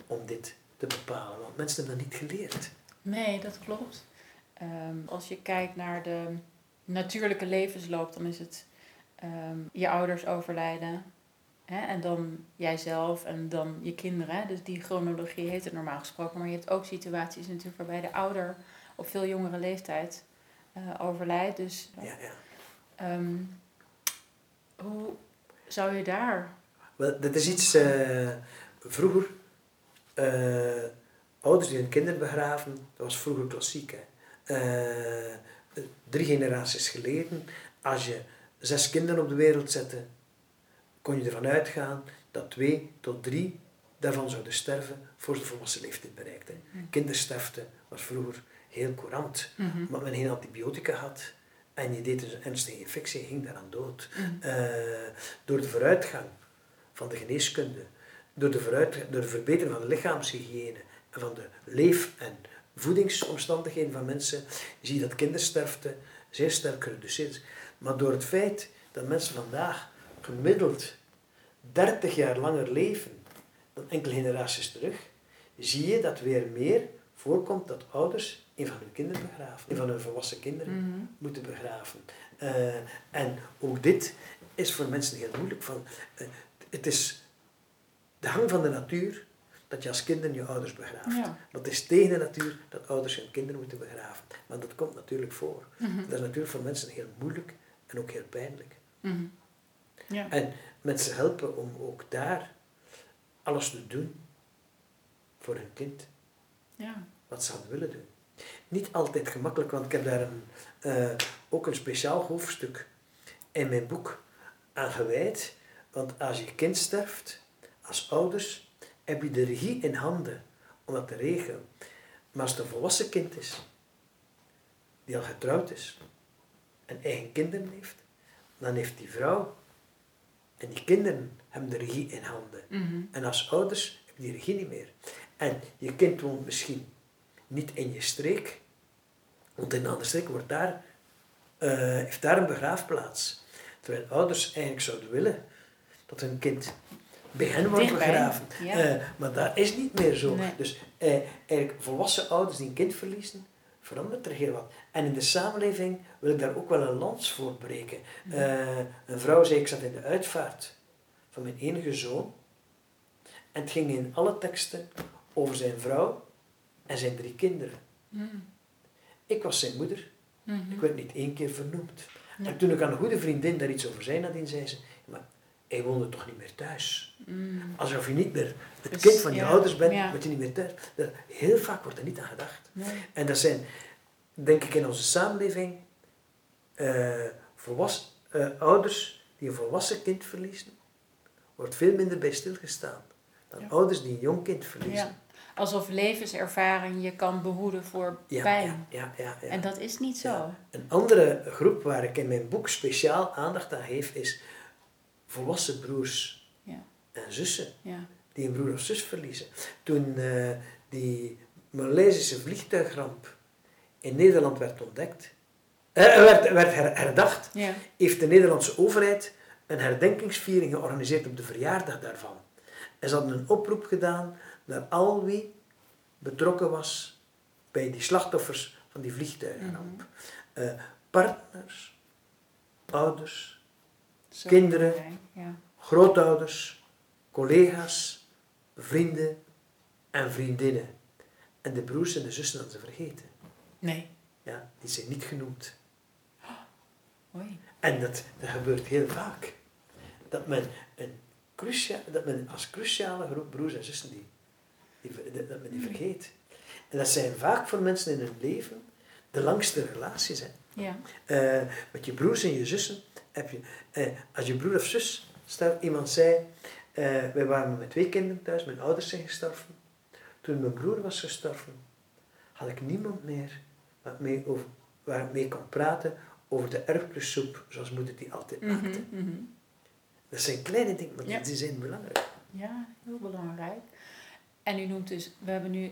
om dit te bepalen, want mensen hebben dat niet geleerd. Nee, dat klopt. Ehm, als je kijkt naar de natuurlijke levensloop, dan is het ehm, je ouders overlijden. Hè, en dan jijzelf en dan je kinderen. Dus die chronologie heet het normaal gesproken. Maar je hebt ook situaties natuurlijk waarbij de ouder op veel jongere leeftijd uh, overlijdt. Dus ja, ja. Ehm, hoe zou je daar wel, dat is iets, uh, vroeger, uh, ouders die hun kinderen begraven, dat was vroeger klassiek. Hè. Drie generaties geleden, als je zes kinderen op de wereld zette, kon je ervan uitgaan dat twee tot drie daarvan zouden sterven voor ze volwassen leeftijd bereikten. Mm. Kindersterfte was vroeger heel courant, mm -hmm. omdat men geen antibiotica had. En je deed dus een ernstige infectie ging daaraan dood. Mm. door de vooruitgang van de geneeskunde, door de, vooruit, door de verbetering van de lichaamshygiëne en van de leef- en voedingsomstandigheden van mensen, zie je dat kindersterfte zeer sterk gereduceerd is. Maar door het feit dat mensen vandaag gemiddeld 30 jaar langer leven dan enkele generaties terug, zie je dat weer meer voorkomt dat ouders een van hun kinderen begraven, een van hun volwassen kinderen mhm. moeten begraven. Uh, en ook dit is voor mensen heel moeilijk. Van, uh, het is de hang van de natuur dat je als kind je ouders begraaft. Dat is tegen de natuur dat ouders hun kinderen moeten begraven. Maar dat komt natuurlijk voor. Mhm. Dat is natuurlijk voor mensen heel moeilijk en ook heel pijnlijk. Mhm. Ja. En mensen helpen om ook daar alles te doen voor hun kind. Ja. Wat ze hadden willen doen. Niet altijd gemakkelijk, want ik heb daar een, uh, ook een speciaal hoofdstuk in mijn boek aan gewijd want als je kind sterft, als ouders, heb je de regie in handen om dat te regelen. Maar als het een volwassen kind is, die al getrouwd is en eigen kinderen heeft, dan heeft die vrouw en die kinderen hebben de regie in handen. Mhm. En als ouders heb je die regie niet meer. En je kind woont misschien niet in je streek, want in een andere streek wordt daar, uh, heeft daar een begraafplaats. Terwijl ouders eigenlijk zouden willen dat hun kind bij hen wordt begraven. Uh, maar dat is niet meer zo. Dus uh, eigenlijk volwassen ouders die een kind verliezen, verandert er heel wat. En in de samenleving wil ik daar ook wel een lans voor breken. Eh, een vrouw zei, ik zat in de uitvaart van mijn enige zoon. En het ging in alle teksten over zijn vrouw en zijn drie kinderen. Mm. Ik was zijn moeder. Mhm. Ik werd niet één keer vernoemd. En toen ik aan een goede vriendin daar iets over zei, nadien zei ze, hij woonde toch niet meer thuis. Mm. Alsof je niet meer het Dus, kind van je ja, ouders bent, ja. moet je niet meer thuis. Heel vaak wordt er niet aan gedacht. Nee. En dat zijn, denk ik, in onze samenleving eh, volwassen, eh, ouders die een volwassen kind verliezen, wordt veel minder bij stilgestaan dan Ja. ouders die een jong kind verliezen. Alsof levenservaring je kan behoeden voor pijn. ja, ja. En dat is niet zo. Een andere groep waar ik in mijn boek speciaal aandacht aan geef, is volwassen broers Ja. en zussen Ja. die een broer of zus verliezen. Toen eh, die Maleisische vliegtuigramp in Nederland werd ontdekt, eh, werd, werd her- herdacht, Ja. heeft de Nederlandse overheid een herdenkingsviering georganiseerd op de verjaardag daarvan. En ze hadden een oproep gedaan naar al wie betrokken was bij die slachtoffers van die vliegtuigramp. Eh, partners, ouders, Zo Kinderen. Ja. grootouders, collega's, vrienden en vriendinnen. En de broers en de zussen hadden ze vergeten. Nee. Ja, die zijn niet genoemd. Oei. En dat, dat gebeurt heel vaak. Dat men, een crucia, dat men als cruciale groep broers en zussen die, die, dat men die vergeet. En dat zijn vaak voor mensen in hun leven de langste relaties. Hè. Ja. Eh, met je broers en je zussen heb je, eh, als je broer of zus, iemand zei, eh, wij waren met twee kinderen thuis, mijn ouders zijn gestorven. Toen mijn broer was gestorven, had ik niemand meer wat mee over, waar ik mee kon praten over de erfplussoep, zoals moeder die altijd maakte. Mhm, mhm. Dat zijn kleine dingen, maar Ja. die zijn belangrijk. Ja, heel belangrijk. En u noemt dus, we hebben nu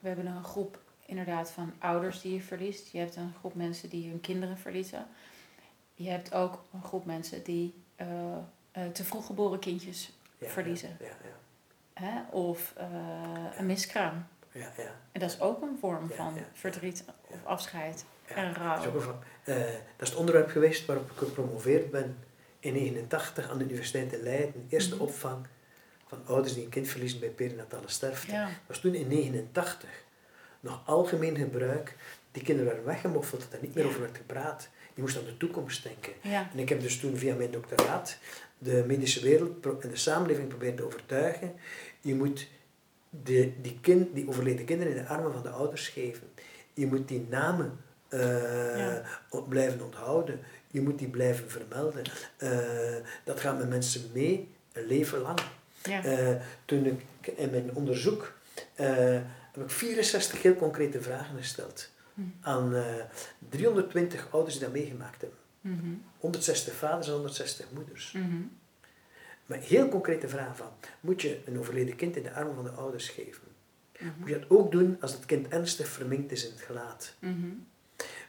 we hebben een groep inderdaad van ouders die je verliest. Je hebt een groep mensen die hun kinderen verliezen. Je hebt ook een groep mensen die eh, eh, te vroeg geboren kindjes Ja, verliezen. Ja, ja, Hè? Of eh, een miskraam. ja. ja, En dat is ook een vorm van verdriet of afscheid en Dat rouw. is, ook een dat is het onderwerp geweest waarop ik gepromoveerd ben in 1989 aan de Universiteit in Leiden. Eerste Mhm. opvang van ouders die een kind verliezen bij perinatale sterfte. Dat was toen in 1989 nog algemeen gebruik. Die kinderen werden weggemoffeld, dat er niet meer over werd gepraat. Je moest aan de toekomst denken. Ja. En ik heb dus toen via mijn doctoraat de medische wereld en de samenleving proberen te overtuigen. Je moet de, die, kind, die overleden kinderen in de armen van de ouders geven. Je moet die namen eh, Ja. op- blijven onthouden. Je moet die blijven vermelden. Eh, dat gaat met mensen mee, een leven lang. Ja. Eh, toen ik in mijn onderzoek heb ik 64 heel concrete vragen gesteld. Aan eh, 320 ouders die dat meegemaakt hebben. Mhm. 160 vaders en 160 moeders. Mhm. Maar heel concrete vragen van, moet je een overleden kind in de armen van de ouders geven? Mhm. Moet je dat ook doen als het kind ernstig verminkt is in het gelaat? Mhm.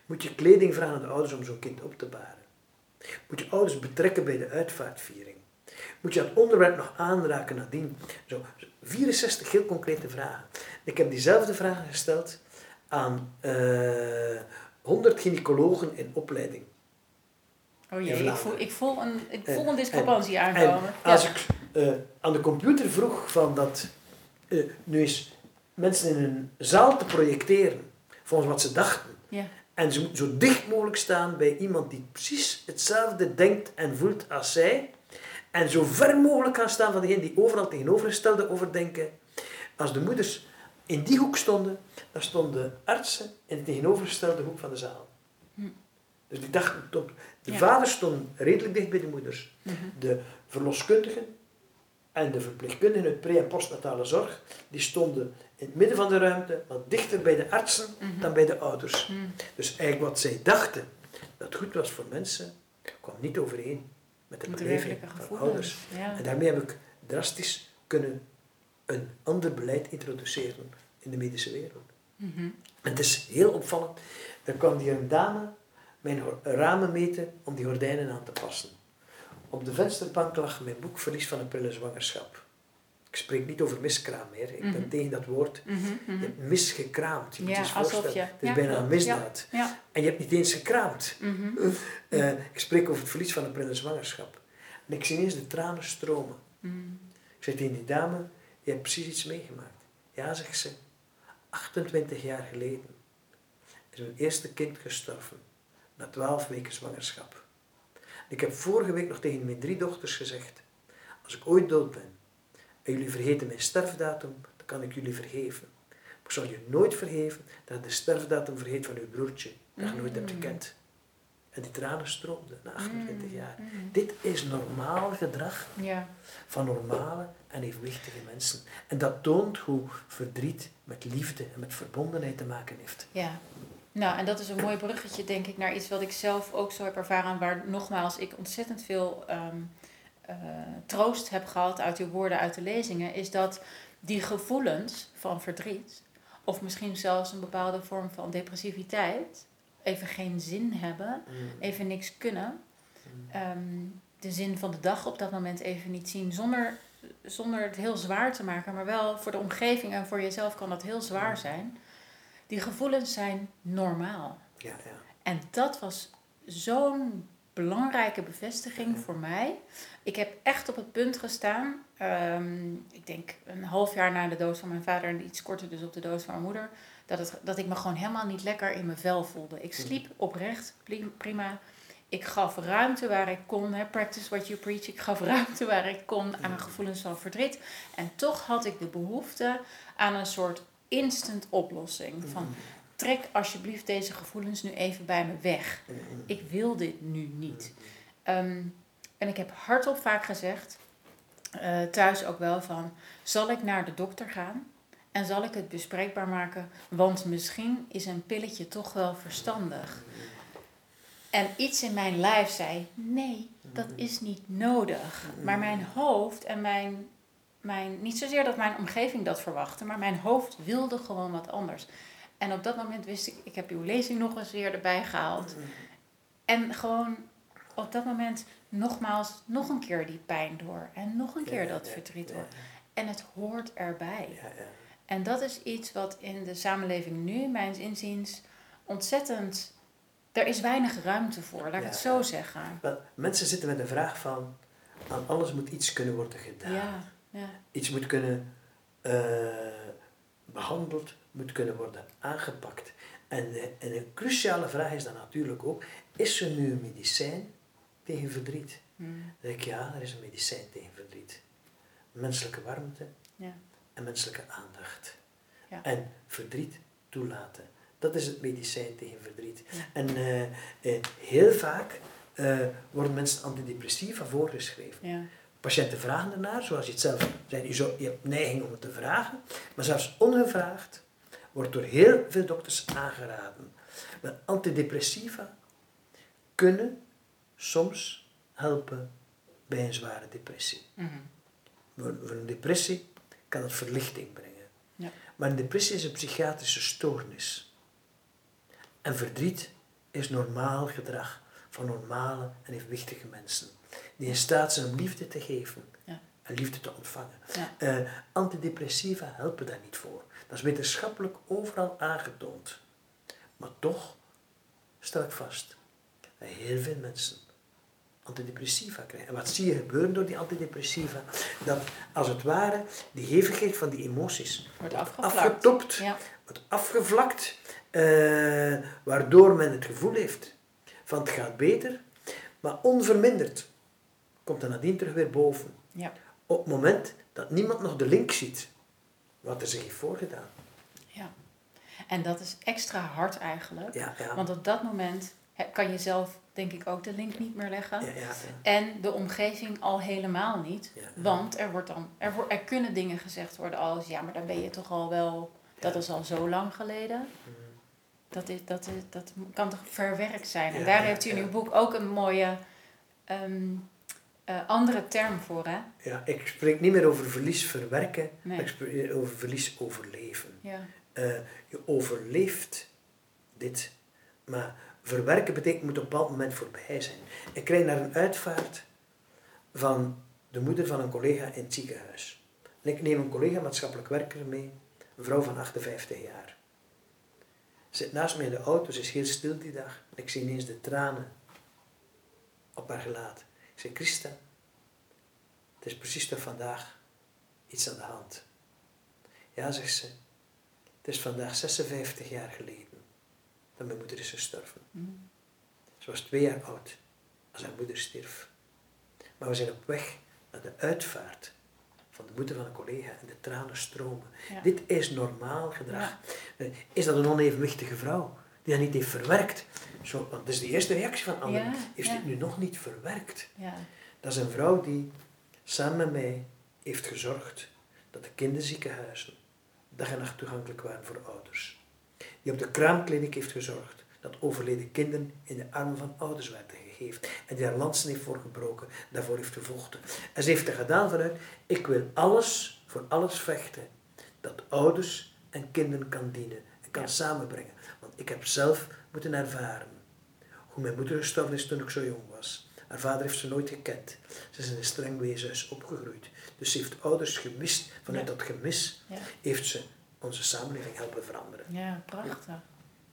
Moet je kleding vragen aan de ouders om zo'n kind op te baren? Moet je ouders betrekken bij de uitvaartviering? Moet je dat onderwerp nog aanraken nadien? Zo, 64 heel concrete vragen. Ik heb diezelfde vragen gesteld aan eh 100 gynaecologen in opleiding. Oh jee, ik voel, ik voel een, ik En- voel een discrepantie En aankomen. als Ja. ik eh, aan de computer vroeg van dat eh, nu eens mensen in een zaal te projecteren volgens wat ze dachten. Ja. En ze moeten zo dicht mogelijk staan bij iemand die precies hetzelfde denkt en voelt als zij. En zo ver mogelijk gaan staan van degene die overal tegenovergestelde over denken. Als de moeders in die hoek stonden, dan stonden artsen in de tegenovergestelde hoek van de zaal. Hm. Dus die dachten, tot, de Ja. vaders stonden redelijk dicht bij de moeders. Mhm. De verloskundigen en de verpleegkundigen uit pre- en postnatale zorg, die stonden in het midden van de ruimte, wat dichter bij de artsen Mhm. dan bij de ouders. Mhm. Dus eigenlijk wat zij dachten dat goed was voor mensen, kwam niet overeen met de Met beleving van ouders. Ja. En daarmee heb ik drastisch kunnen een ander beleid introduceren in de medische wereld. Mhm. En het is heel opvallend. Er kwam hier een dame mijn ramen meten om die gordijnen aan te passen. Op de vensterbank lag mijn boek Verlies van een prille zwangerschap. Ik spreek niet over miskraam meer. Ik ben Mhm. tegen dat woord. Mhm, Je hebt misgekraamd. Je moet Ja, je voorstellen. je- Het is ja, bijna een misdaad. Ja. En je hebt niet eens gekraamd. Eh, ik spreek over het verlies van een prille zwangerschap. En ik zie ineens de tranen stromen. Ik zeg tegen die dame, je hebt precies iets meegemaakt. Ja, zegt ze, 28 jaar geleden is mijn eerste kind gestorven. Na 12 weken zwangerschap. Ik heb vorige week nog tegen mijn drie dochters gezegd, als ik ooit dood ben en jullie vergeten mijn sterfdatum, dan kan ik jullie vergeven. Maar ik zal je nooit vergeven dat je de sterfdatum vergeet van uw broertje, dat je nooit hebt Mm. gekend. En die tranen stroomden na 28 jaar. Mhm. Dit is normaal gedrag Ja. van normale en evenwichtige mensen. En dat toont hoe verdriet met liefde en met verbondenheid te maken heeft. Ja, nou en dat is een mooi bruggetje denk ik naar iets wat ik zelf ook zo heb ervaren, waar nogmaals ik ontzettend veel ehm, eh, troost heb gehad uit uw woorden, uit de lezingen, is dat die gevoelens van verdriet, of misschien zelfs een bepaalde vorm van depressiviteit, even geen zin hebben, even niks kunnen, ehm, de zin van de dag op dat moment even niet zien, zonder, zonder het heel zwaar te maken, maar wel voor de omgeving en voor jezelf kan dat heel zwaar zijn. Die gevoelens zijn normaal. Ja, ja. En dat was zo'n belangrijke bevestiging voor mij. Ik heb echt op het punt gestaan, ehm, ik denk een half jaar na de dood van mijn vader en iets korter dus op de dood van mijn moeder, dat, het, dat ik me gewoon helemaal niet lekker in mijn vel voelde. Ik sliep oprecht prima. Ik gaf ruimte waar ik kon, hè, practice what you preach. Ik gaf ruimte waar ik kon aan mijn gevoelens van verdriet. En toch had ik de behoefte aan een soort instant oplossing. Van trek alsjeblieft deze gevoelens nu even bij me weg. Ik wil dit nu niet. Ehm, en ik heb hardop vaak gezegd, eh, thuis ook wel van, zal ik naar de dokter gaan? En zal ik het bespreekbaar maken? Want misschien is een pilletje toch wel verstandig. En iets in mijn lijf zei, nee, dat is niet nodig. Maar mijn hoofd en mijn, mijn, niet zozeer dat mijn omgeving dat verwachtte, maar mijn hoofd wilde gewoon wat anders. En op dat moment wist ik, ik heb uw lezing nog eens weer erbij gehaald. En gewoon op dat moment nogmaals nog een keer die pijn door. En nog een keer dat verdriet door. En het hoort erbij. Ja, ja. En dat is iets wat in de samenleving nu, mijns inziens, ontzettend. Er is weinig ruimte voor, laat ik Ja, het zo ja. zeggen. Wel, mensen zitten met een vraag van, aan alles moet iets kunnen worden gedaan. Ja, ja, Iets moet kunnen eh, behandeld, moet kunnen worden aangepakt. En, en een cruciale vraag is dan natuurlijk ook, is er nu een medicijn tegen verdriet? hm, Dan denk ik, ja, er is een medicijn tegen verdriet. Menselijke warmte ja, en menselijke aandacht. Ja. En verdriet toelaten. Dat is het medicijn tegen verdriet. Ja. En eh, eh, heel vaak eh, worden mensen antidepressiva voorgeschreven. ja, Patiënten vragen ernaar, zoals je het zelf zei, je, zou, je hebt neiging om het te vragen, maar zelfs ongevraagd wordt door heel veel dokters aangeraden. Maar antidepressiva kunnen soms helpen bij een zware depressie. mhm, Voor, voor een depressie kan het verlichting brengen. Ja. Maar een depressie is een psychiatrische stoornis. En verdriet is normaal gedrag van normale en evenwichtige mensen. Die in staat zijn om liefde te geven Ja. en liefde te ontvangen. Ja. Eh, antidepressiva helpen daar niet voor. Dat is wetenschappelijk overal aangetoond. Maar toch stel ik vast dat heel veel mensen antidepressiva krijgen. En wat zie je gebeuren door die antidepressiva? Dat als het ware die hevigheid van die emoties wordt afgevlakt. afgetopt, Ja, wordt afgevlakt, eh, waardoor men het gevoel heeft van het gaat beter, maar onverminderd komt er nadien terug weer boven. ja, Op het moment dat niemand nog de link ziet wat er zich heeft voorgedaan. ja. En dat is extra hard eigenlijk. Ja. Want op dat moment kan je zelf, denk ik, ook de link niet meer leggen. ja, ja, ja. En de omgeving al helemaal niet. Want er, wordt dan, er, er kunnen dingen gezegd worden als... ja, maar dan ben je toch al wel... dat is al zo lang geleden. Dat, is, dat, is, dat kan toch verwerkt zijn. En daar heeft u in uw boek ook een mooie ehm, eh, andere term voor, hè? Ja, ik spreek niet meer over verlies verwerken, Nee. maar ik spreek over verlies overleven. Ja, Eh, je overleeft dit, maar verwerken betekent moet op een bepaald moment voorbij zijn. Ik kreeg naar een uitvaart van de moeder van een collega in het ziekenhuis. En ik neem een collega maatschappelijk werker mee, een vrouw van 58 jaar. Zit naast mij in de auto, ze is heel stil die dag. Ik zie ineens de tranen op haar gelaat. Ik zeg, Christa, het is precies toch vandaag iets aan de hand. Ja, zegt ze, het is vandaag 56 jaar geleden dat mijn moeder is gestorven. Mm. Ze was twee jaar oud als haar moeder stierf. Maar we zijn op weg naar de uitvaart van de moeder van een collega en de tranen stromen. Dit is normaal gedrag. Eh, is dat een onevenwichtige vrouw die dat niet heeft verwerkt? Zo, want dat is de eerste reactie van anderen. heeft dit nu nog niet verwerkt? Dat is een vrouw die samen met mij heeft gezorgd dat de kinderziekenhuizen dag en nacht toegankelijk waren voor ouders. Die op de kraamkliniek heeft gezorgd dat overleden kinderen in de armen van ouders werden gegeven. En die daar lansen heeft voor gebroken, daarvoor heeft gevochten. En ze heeft dat gedaan vanuit, ik wil alles, voor alles vechten, dat ouders en kinderen kan dienen en kan samenbrengen. Want ik heb zelf moeten ervaren hoe mijn moeder gestorven is toen ik zo jong was. Haar vader heeft ze nooit gekend. Ze is in een streng weeshuis opgegroeid. Dus ze heeft ouders gemist. Vanuit dat gemis heeft ze onze samenleving helpen veranderen. Ja, prachtig.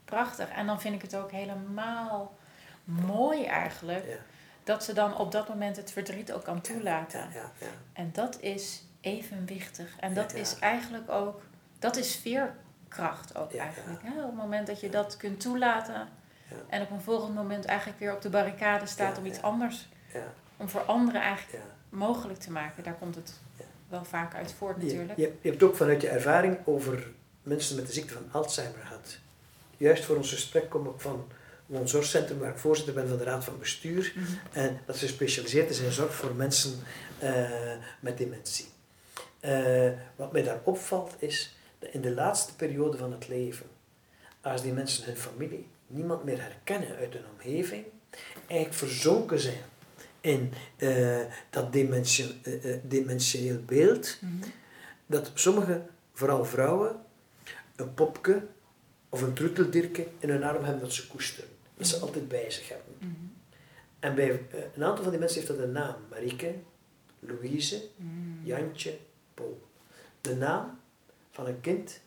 Prachtig. En dan vind ik het ook helemaal mooi eigenlijk. Dat ze dan op dat moment het verdriet ook kan toelaten. Ja, ja, en dat is evenwichtig. En dat is eigenlijk ook, dat is veerkracht ook eigenlijk. Hè? Op het moment dat je dat kunt toelaten. En op een volgend moment eigenlijk weer op de barricade staat om iets anders. Om voor anderen eigenlijk mogelijk te maken. Daar komt het wel vaak uit voort natuurlijk. Je, je, hebt ook vanuit je ervaring over mensen met de ziekte van Alzheimer gehad. Juist voor ons gesprek kom ik van een zorgcentrum waar ik voorzitter ben van de Raad van Bestuur. Mhm. En dat ze gespecialiseerd is in zorg voor mensen uh, met dementie. Uh, wat mij daar opvalt is dat in de laatste periode van het leven, als die mensen hun familie niemand meer herkennen uit hun omgeving, eigenlijk verzonken zijn in uh, dat dimensioneel beeld, mm -hmm. dat sommige, vooral vrouwen, een popke of een troeteldirke in hun arm hebben dat ze koesteren. Dat ze altijd bij zich hebben. Mhm. En bij eh, een aantal van die mensen heeft dat een naam. Marieke, Louise, mhm. Jantje, Paul. De naam van een kind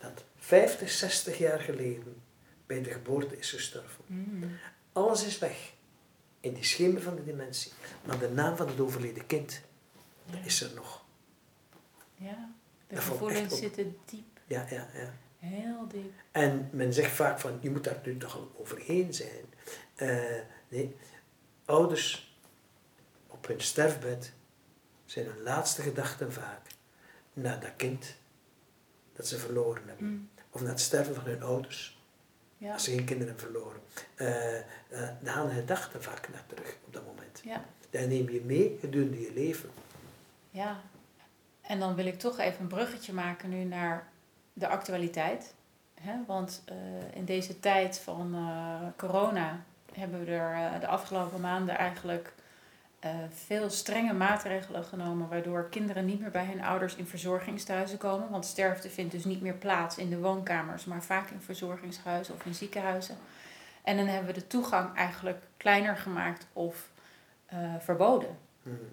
dat 50, 60 jaar geleden bij de geboorte is gestorven. Mhm. Alles is weg in die schemer van de dementie. Maar de naam van het overleden kind, dat is er nog. Ja, de gevoelens zitten diep. Ja, ja, ja. Heel diep. En men zegt vaak van, je moet daar nu toch al overheen zijn. Uh, nee, ouders op hun sterfbed zijn hun laatste gedachten vaak naar dat kind dat ze verloren hebben. Mm. Of naar het sterven van hun ouders. Ja. Als ze geen kinderen verloren. Uh, uh, dan gaan de gedachten vaak naar terug op dat moment. Ja. Dat neem je mee gedurende je leven. Ja. En dan wil ik toch even een bruggetje maken nu naar de actualiteit. Hè? Want uh, in deze tijd van corona hebben we er de afgelopen maanden eigenlijk veel strenge maatregelen genomen, waardoor kinderen niet meer bij hun ouders in verzorgingstehuizen komen. Want sterfte vindt dus niet meer plaats in de woonkamers, maar vaak in verzorgingshuizen of in ziekenhuizen. En dan hebben we de toegang eigenlijk kleiner gemaakt of verboden. Mm-hmm.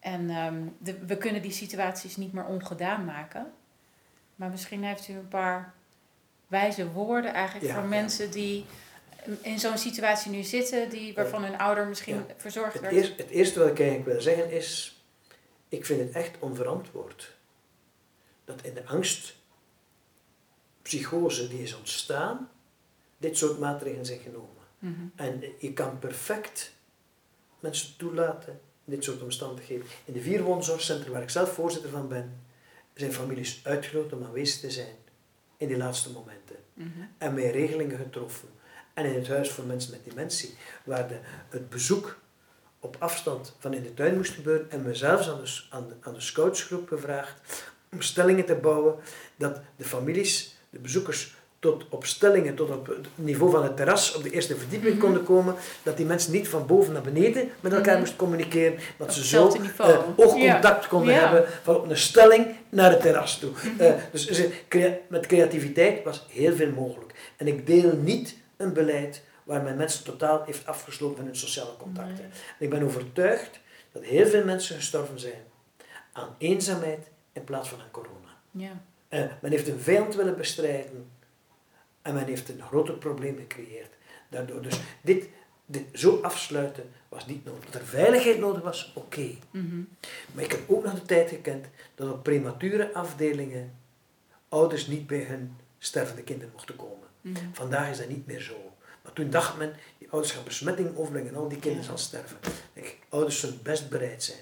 En um, de, we kunnen die situaties niet meer ongedaan maken. Maar misschien heeft u een paar wijze woorden eigenlijk voor mensen die in zo'n situatie nu zitten, die, waarvan hun ouder misschien verzorgd het werd. Eerst, het eerste wat ik eigenlijk wil zeggen is, ik vind het echt onverantwoord dat in de angst, psychose die is ontstaan, dit soort maatregelen zijn genomen. Mhm. En je kan perfect mensen toelaten in dit soort omstandigheden. In de vier woonzorgcentra waar ik zelf voorzitter van ben, zijn families uitgenodigd om aanwezig te zijn in die laatste momenten. Mhm. En met regelingen getroffen. En in het huis voor mensen met dementie, waar de, het bezoek op afstand van in de tuin moest gebeuren en me zelfs aan de, aan de, aan de scoutsgroep gevraagd om stellingen te bouwen dat de families, de bezoekers tot op stellingen, tot op het niveau van het terras op de eerste verdieping mhm. konden komen, dat die mensen niet van boven naar beneden met elkaar mm moesten communiceren, dat ze zo uh, oogcontact konden hebben van op een stelling naar het terras toe. Mhm. Eh, dus met creativiteit was heel veel mogelijk. En ik deel niet een beleid waar men mensen totaal heeft afgesloten van hun sociale contacten. En ik ben overtuigd dat heel veel mensen gestorven zijn aan eenzaamheid in plaats van aan corona. Ja. Men heeft een vijand willen bestrijden en men heeft een groter probleem gecreëerd. Daardoor, dus dit, dit zo afsluiten was niet nodig. Dat er veiligheid nodig was, oké. Mhm. Maar ik heb ook nog de tijd gekend dat op premature afdelingen ouders niet bij hun stervende kinderen mochten komen. Mhm. Vandaag is dat niet meer zo. Maar toen dacht men, die ouders gaan besmetting overbrengen en al die kinderen zal sterven. Ouders zullen best bereid zijn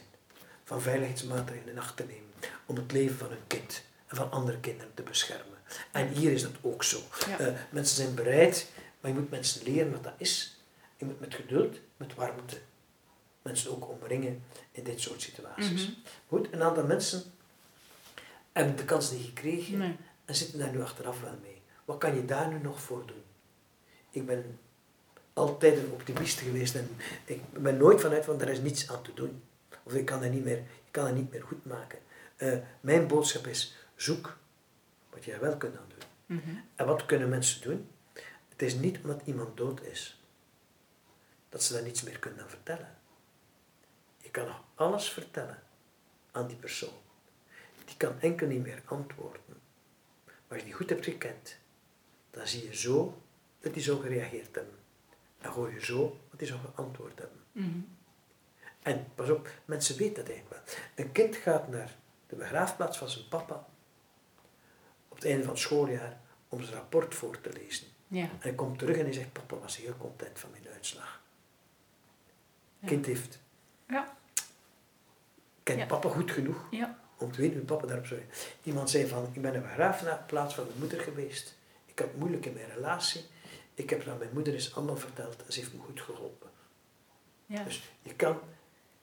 van veiligheidsmaatregelen in acht te nemen om het leven van hun kind en van andere kinderen te beschermen. En hier is dat ook zo. Ja. Eh, mensen zijn bereid, maar je moet mensen leren wat dat is. Je moet met geduld, met warmte mensen ook omringen in dit soort situaties. Mhm. Goed, een aantal mensen hebben de kans niet gekregen Nee. en zitten daar nu achteraf wel mee. Wat kan je daar nu nog voor doen? Ik ben altijd een optimist geweest en ik ben nooit vanuit van er is niets aan te doen. Of ik kan het niet meer, ik kan het niet meer goed maken. Eh, mijn boodschap is, zoek wat je wel kunt aan doen. Mhm. En wat kunnen mensen doen? Het is niet omdat iemand dood is, dat ze daar niets meer kunnen aan vertellen. Je kan nog alles vertellen aan die persoon. Die kan enkel niet meer antwoorden. Maar als je die goed hebt gekend, dan zie je zo dat die zo gereageerd hebben. En hoor je zo wat die zo geantwoord hebben. Mhm. En pas op, mensen weten dat eigenlijk wel. Een kind gaat naar de begraafplaats van zijn papa op het einde van het schooljaar om zijn rapport voor te lezen. Ja. En hij komt terug en hij zegt, papa was heel content van mijn uitslag. Ja. kind heeft, Ja. kent Ja. papa goed genoeg Ja. om te weten hoe papa daarop zou Iemand zei van, ik ben de begraafplaats van mijn moeder geweest. Ik had moeilijk in mijn relatie. Ik heb het aan mijn moeder eens allemaal verteld en ze heeft me goed geholpen. Ja. Dus je kan,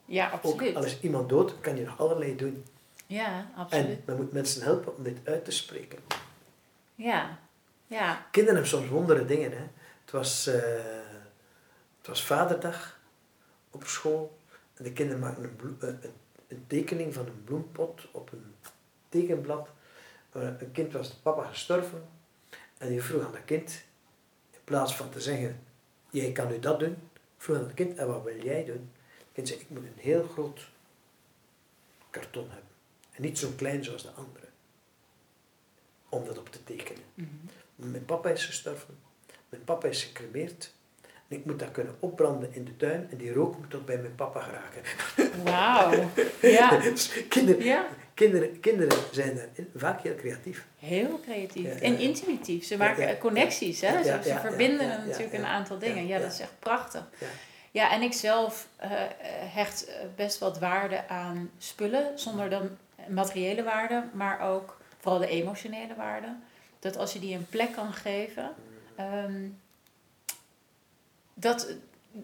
Ja, ook absoluut. al is iemand dood, kan je nog allerlei doen. Ja, absoluut. En men moet mensen helpen om dit uit te spreken. Ja. Ja. Kinderen hebben soms wondere dingen. Hè. Het, was, eh, het was vaderdag op school. En de kinderen maakten een, eh, een, een tekening van een bloempot op een tekenblad. Eh, een kind was papa gestorven. En die vroeg aan dat kind, in plaats van te zeggen, jij kan nu dat doen, vroeg aan het kind, en wat wil jij doen? Het kind zei, ik moet een heel groot karton hebben. En niet zo klein zoals de andere. Om dat op te tekenen. Mhm. Mijn papa is gestorven. Mijn papa is gecremeerd. En ik moet dat kunnen opbranden in de tuin. En die rook moet tot bij mijn papa geraken. Wauw. Ja. Dus kinderen, Ja. Kinderen, kinderen zijn daar vaak heel creatief. Heel creatief. Ja. En intuïtief. Ze maken connecties, hè? Ze, verbinden natuurlijk een aantal dingen. ja, dat is echt prachtig. Ja. Ja, en ik zelf eh, hecht eh, best wat waarde aan spullen, zonder dan materiële waarde, maar ook vooral de emotionele waarde. Dat als je die een plek kan geven, ehm, dat,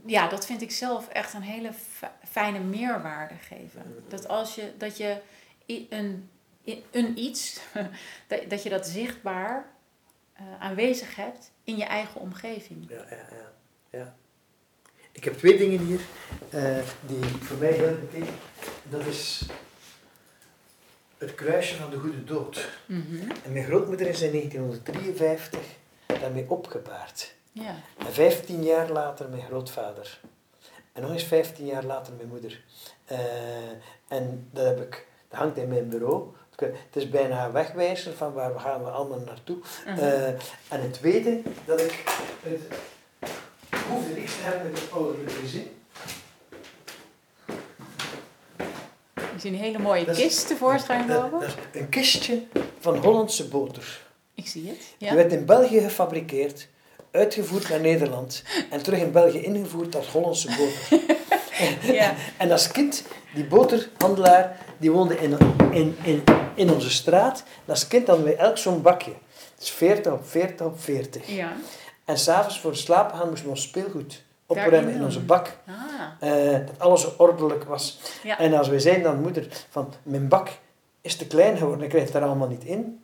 ja, dat vind ik zelf echt een hele fi- fijne meerwaarde geven. Dat als je, dat je een, een iets, dat, dat je dat zichtbaar eh, aanwezig hebt in je eigen omgeving. Ja, ja, ja, ja. Ik heb twee dingen hier eh, die voor mij heel betekenen. Dat is het kruisje van de goede dood. Mhm. En mijn grootmoeder is in 1953 daarmee opgebaard. Ja. En 15 jaar later mijn grootvader. En nog eens 15 jaar later mijn moeder. Eh, en dat, heb ik, dat hangt in mijn bureau. Het is bijna een wegwijzer van waar we gaan we allemaal naartoe. Mhm. Eh, en het tweede, dat ik het hoefde niks te hebben met het ouderlijk gezin. Je ziet een hele mooie Dat kist tevoorschijn komen. dat is een kistje van Hollandse boter. Ik zie het. Die Ja. werd in België gefabriceerd, uitgevoerd naar Nederland en terug in België ingevoerd als Hollandse boter. Ja. En als kind, die boterhandelaar, die woonde in, in, in, in onze straat. En als kind hadden wij elk zo'n bakje. Dus 40 op 40 op 40. ja. En s'avonds voor het slapen gaan moesten we ons speelgoed opruimen in onze bak. Ah. Eh, dat alles ordelijk was. Ja. En als wij zeiden aan moeder van mijn bak is te klein geworden, ik krijg het daar allemaal niet in.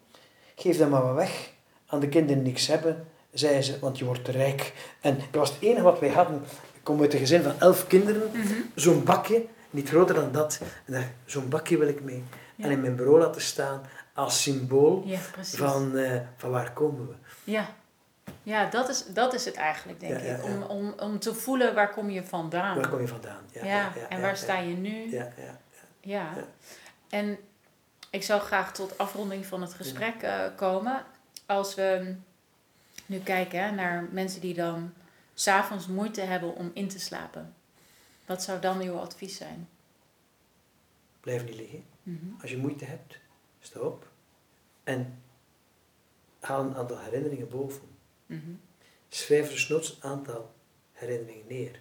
Geef dat maar weg. Aan de kinderen niks hebben, zei ze, want je wordt te rijk. En dat was het enige wat wij hadden. Ik kom uit een gezin van elf kinderen. Mhm. Zo'n bakje, niet groter dan dat. Zo'n bakje wil ik mee. Ja. En in mijn bureau laten staan als symbool Ja, van, eh, van waar komen we. Ja, ja dat, is, dat is het eigenlijk, denk Ja, ik. Om, om, om te voelen waar kom je vandaan. Waar kom je vandaan? Ja, en waar sta je nu? Ja, ja. Ja. Ja. En ik zou graag tot afronding van het gesprek eh, komen. Als we nu kijken hè, naar mensen die dan s'avonds moeite hebben om in te slapen. Wat zou dan uw advies zijn? Blijf niet liggen. Mhm. Als je moeite hebt, sta op. En haal een aantal herinneringen boven. Mhm. Schrijf dus een aantal herinneringen neer.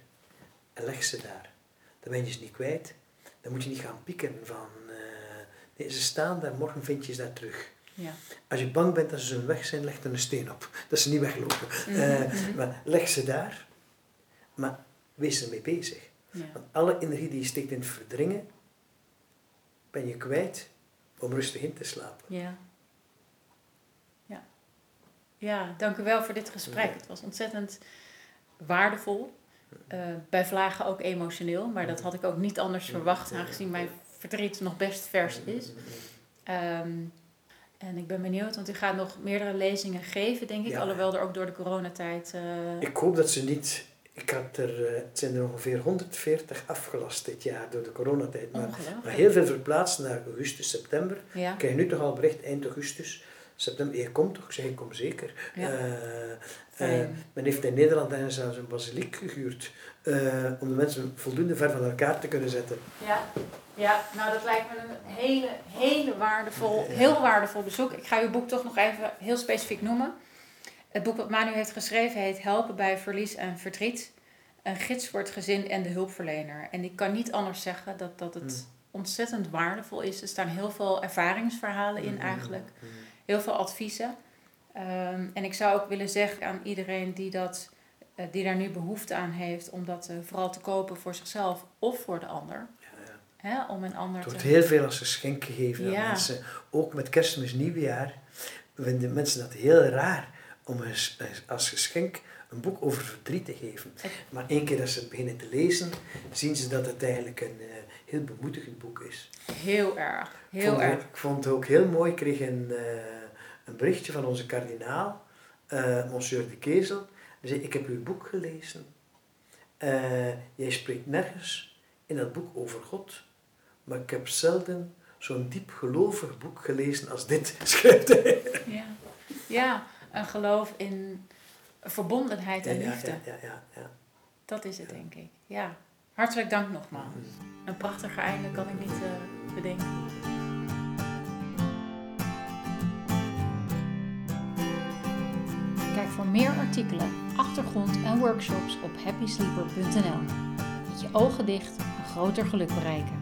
En leg ze daar. Dan ben je ze niet kwijt. Dan moet je niet gaan pieken van... eh, nee, ze staan daar, morgen vind je ze daar terug. Ja. Als je bang bent dat ze zullen weg zijn, leg er een steen op. Dat ze niet weglopen. Mhm. maar leg ze daar. Maar wees ermee bezig. Ja. Want alle energie die je steekt in het verdringen, ben je kwijt om rustig in te slapen. Ja. Ja. Ja, dank u wel voor dit gesprek. Ja. Het was ontzettend waardevol. Eh, bij vlagen ook emotioneel, maar dat had ik ook niet anders verwacht, aangezien mijn verdriet nog best vers is. Ehm, en ik ben benieuwd, want u gaat nog meerdere lezingen geven, denk ik. Ja. Alhoewel er ook door de coronatijd... eh, Ik hoop dat ze niet. Ik had er, eh, het zijn er ongeveer 140 afgelast dit jaar door de coronatijd. Maar, heel veel verplaatst naar augustus, september. Ja, Ik krijg nu toch al bericht eind augustus. September, je komt toch? Ik zeg, ik kom zeker. Ja. Eh, eh, men heeft in Nederland zelfs een basiliek gehuurd. Eh, om de mensen voldoende ver van elkaar te kunnen zetten. Ja, ja, nou dat lijkt me een hele, hele waardevol, Ja. heel waardevol bezoek. Ik ga uw boek toch nog even heel specifiek noemen. Het boek wat Manu heeft geschreven heet Helpen bij verlies en verdriet. Een gids voor het gezin en de hulpverlener. En ik kan niet anders zeggen dat, dat het Mm. ontzettend waardevol is. Er staan heel veel ervaringsverhalen in eigenlijk. Heel veel adviezen. Ehm, en ik zou ook willen zeggen aan iedereen die, dat, die daar nu behoefte aan heeft... om dat eh, vooral te kopen voor zichzelf of voor de ander... Ja, ja. Hè, om een ander Het wordt te... heel veel als geschenk gegeven aan Ja. mensen. Ook met kerstmis, nieuwjaar. Vinden mensen dat heel raar om eens- als geschenk een boek over verdriet te geven. Maar één keer dat ze het beginnen te lezen, zien ze dat het eigenlijk een eh, heel bemoedigend boek is. Heel erg, Ik heel vond, erg. ik vond het ook heel mooi. Ik kreeg een, eh, een berichtje van onze kardinaal, eh monsieur de Kezel. Hij zei, ik heb uw boek gelezen. Eh, jij spreekt nergens in dat boek over God. Maar ik heb zelden zo'n diep gelovig boek gelezen als dit, schrijft hij. Ja. ja, een geloof in verbondenheid en Ja, liefde. Ja, ja, ja, ja. Dat is het, denk ik. Ja. Hartelijk dank nogmaals. Een prachtiger einde kan ik niet eh, bedenken. Meer artikelen, achtergrond en workshops op happysleeper.nl. Met je ogen dicht een groter geluk bereiken.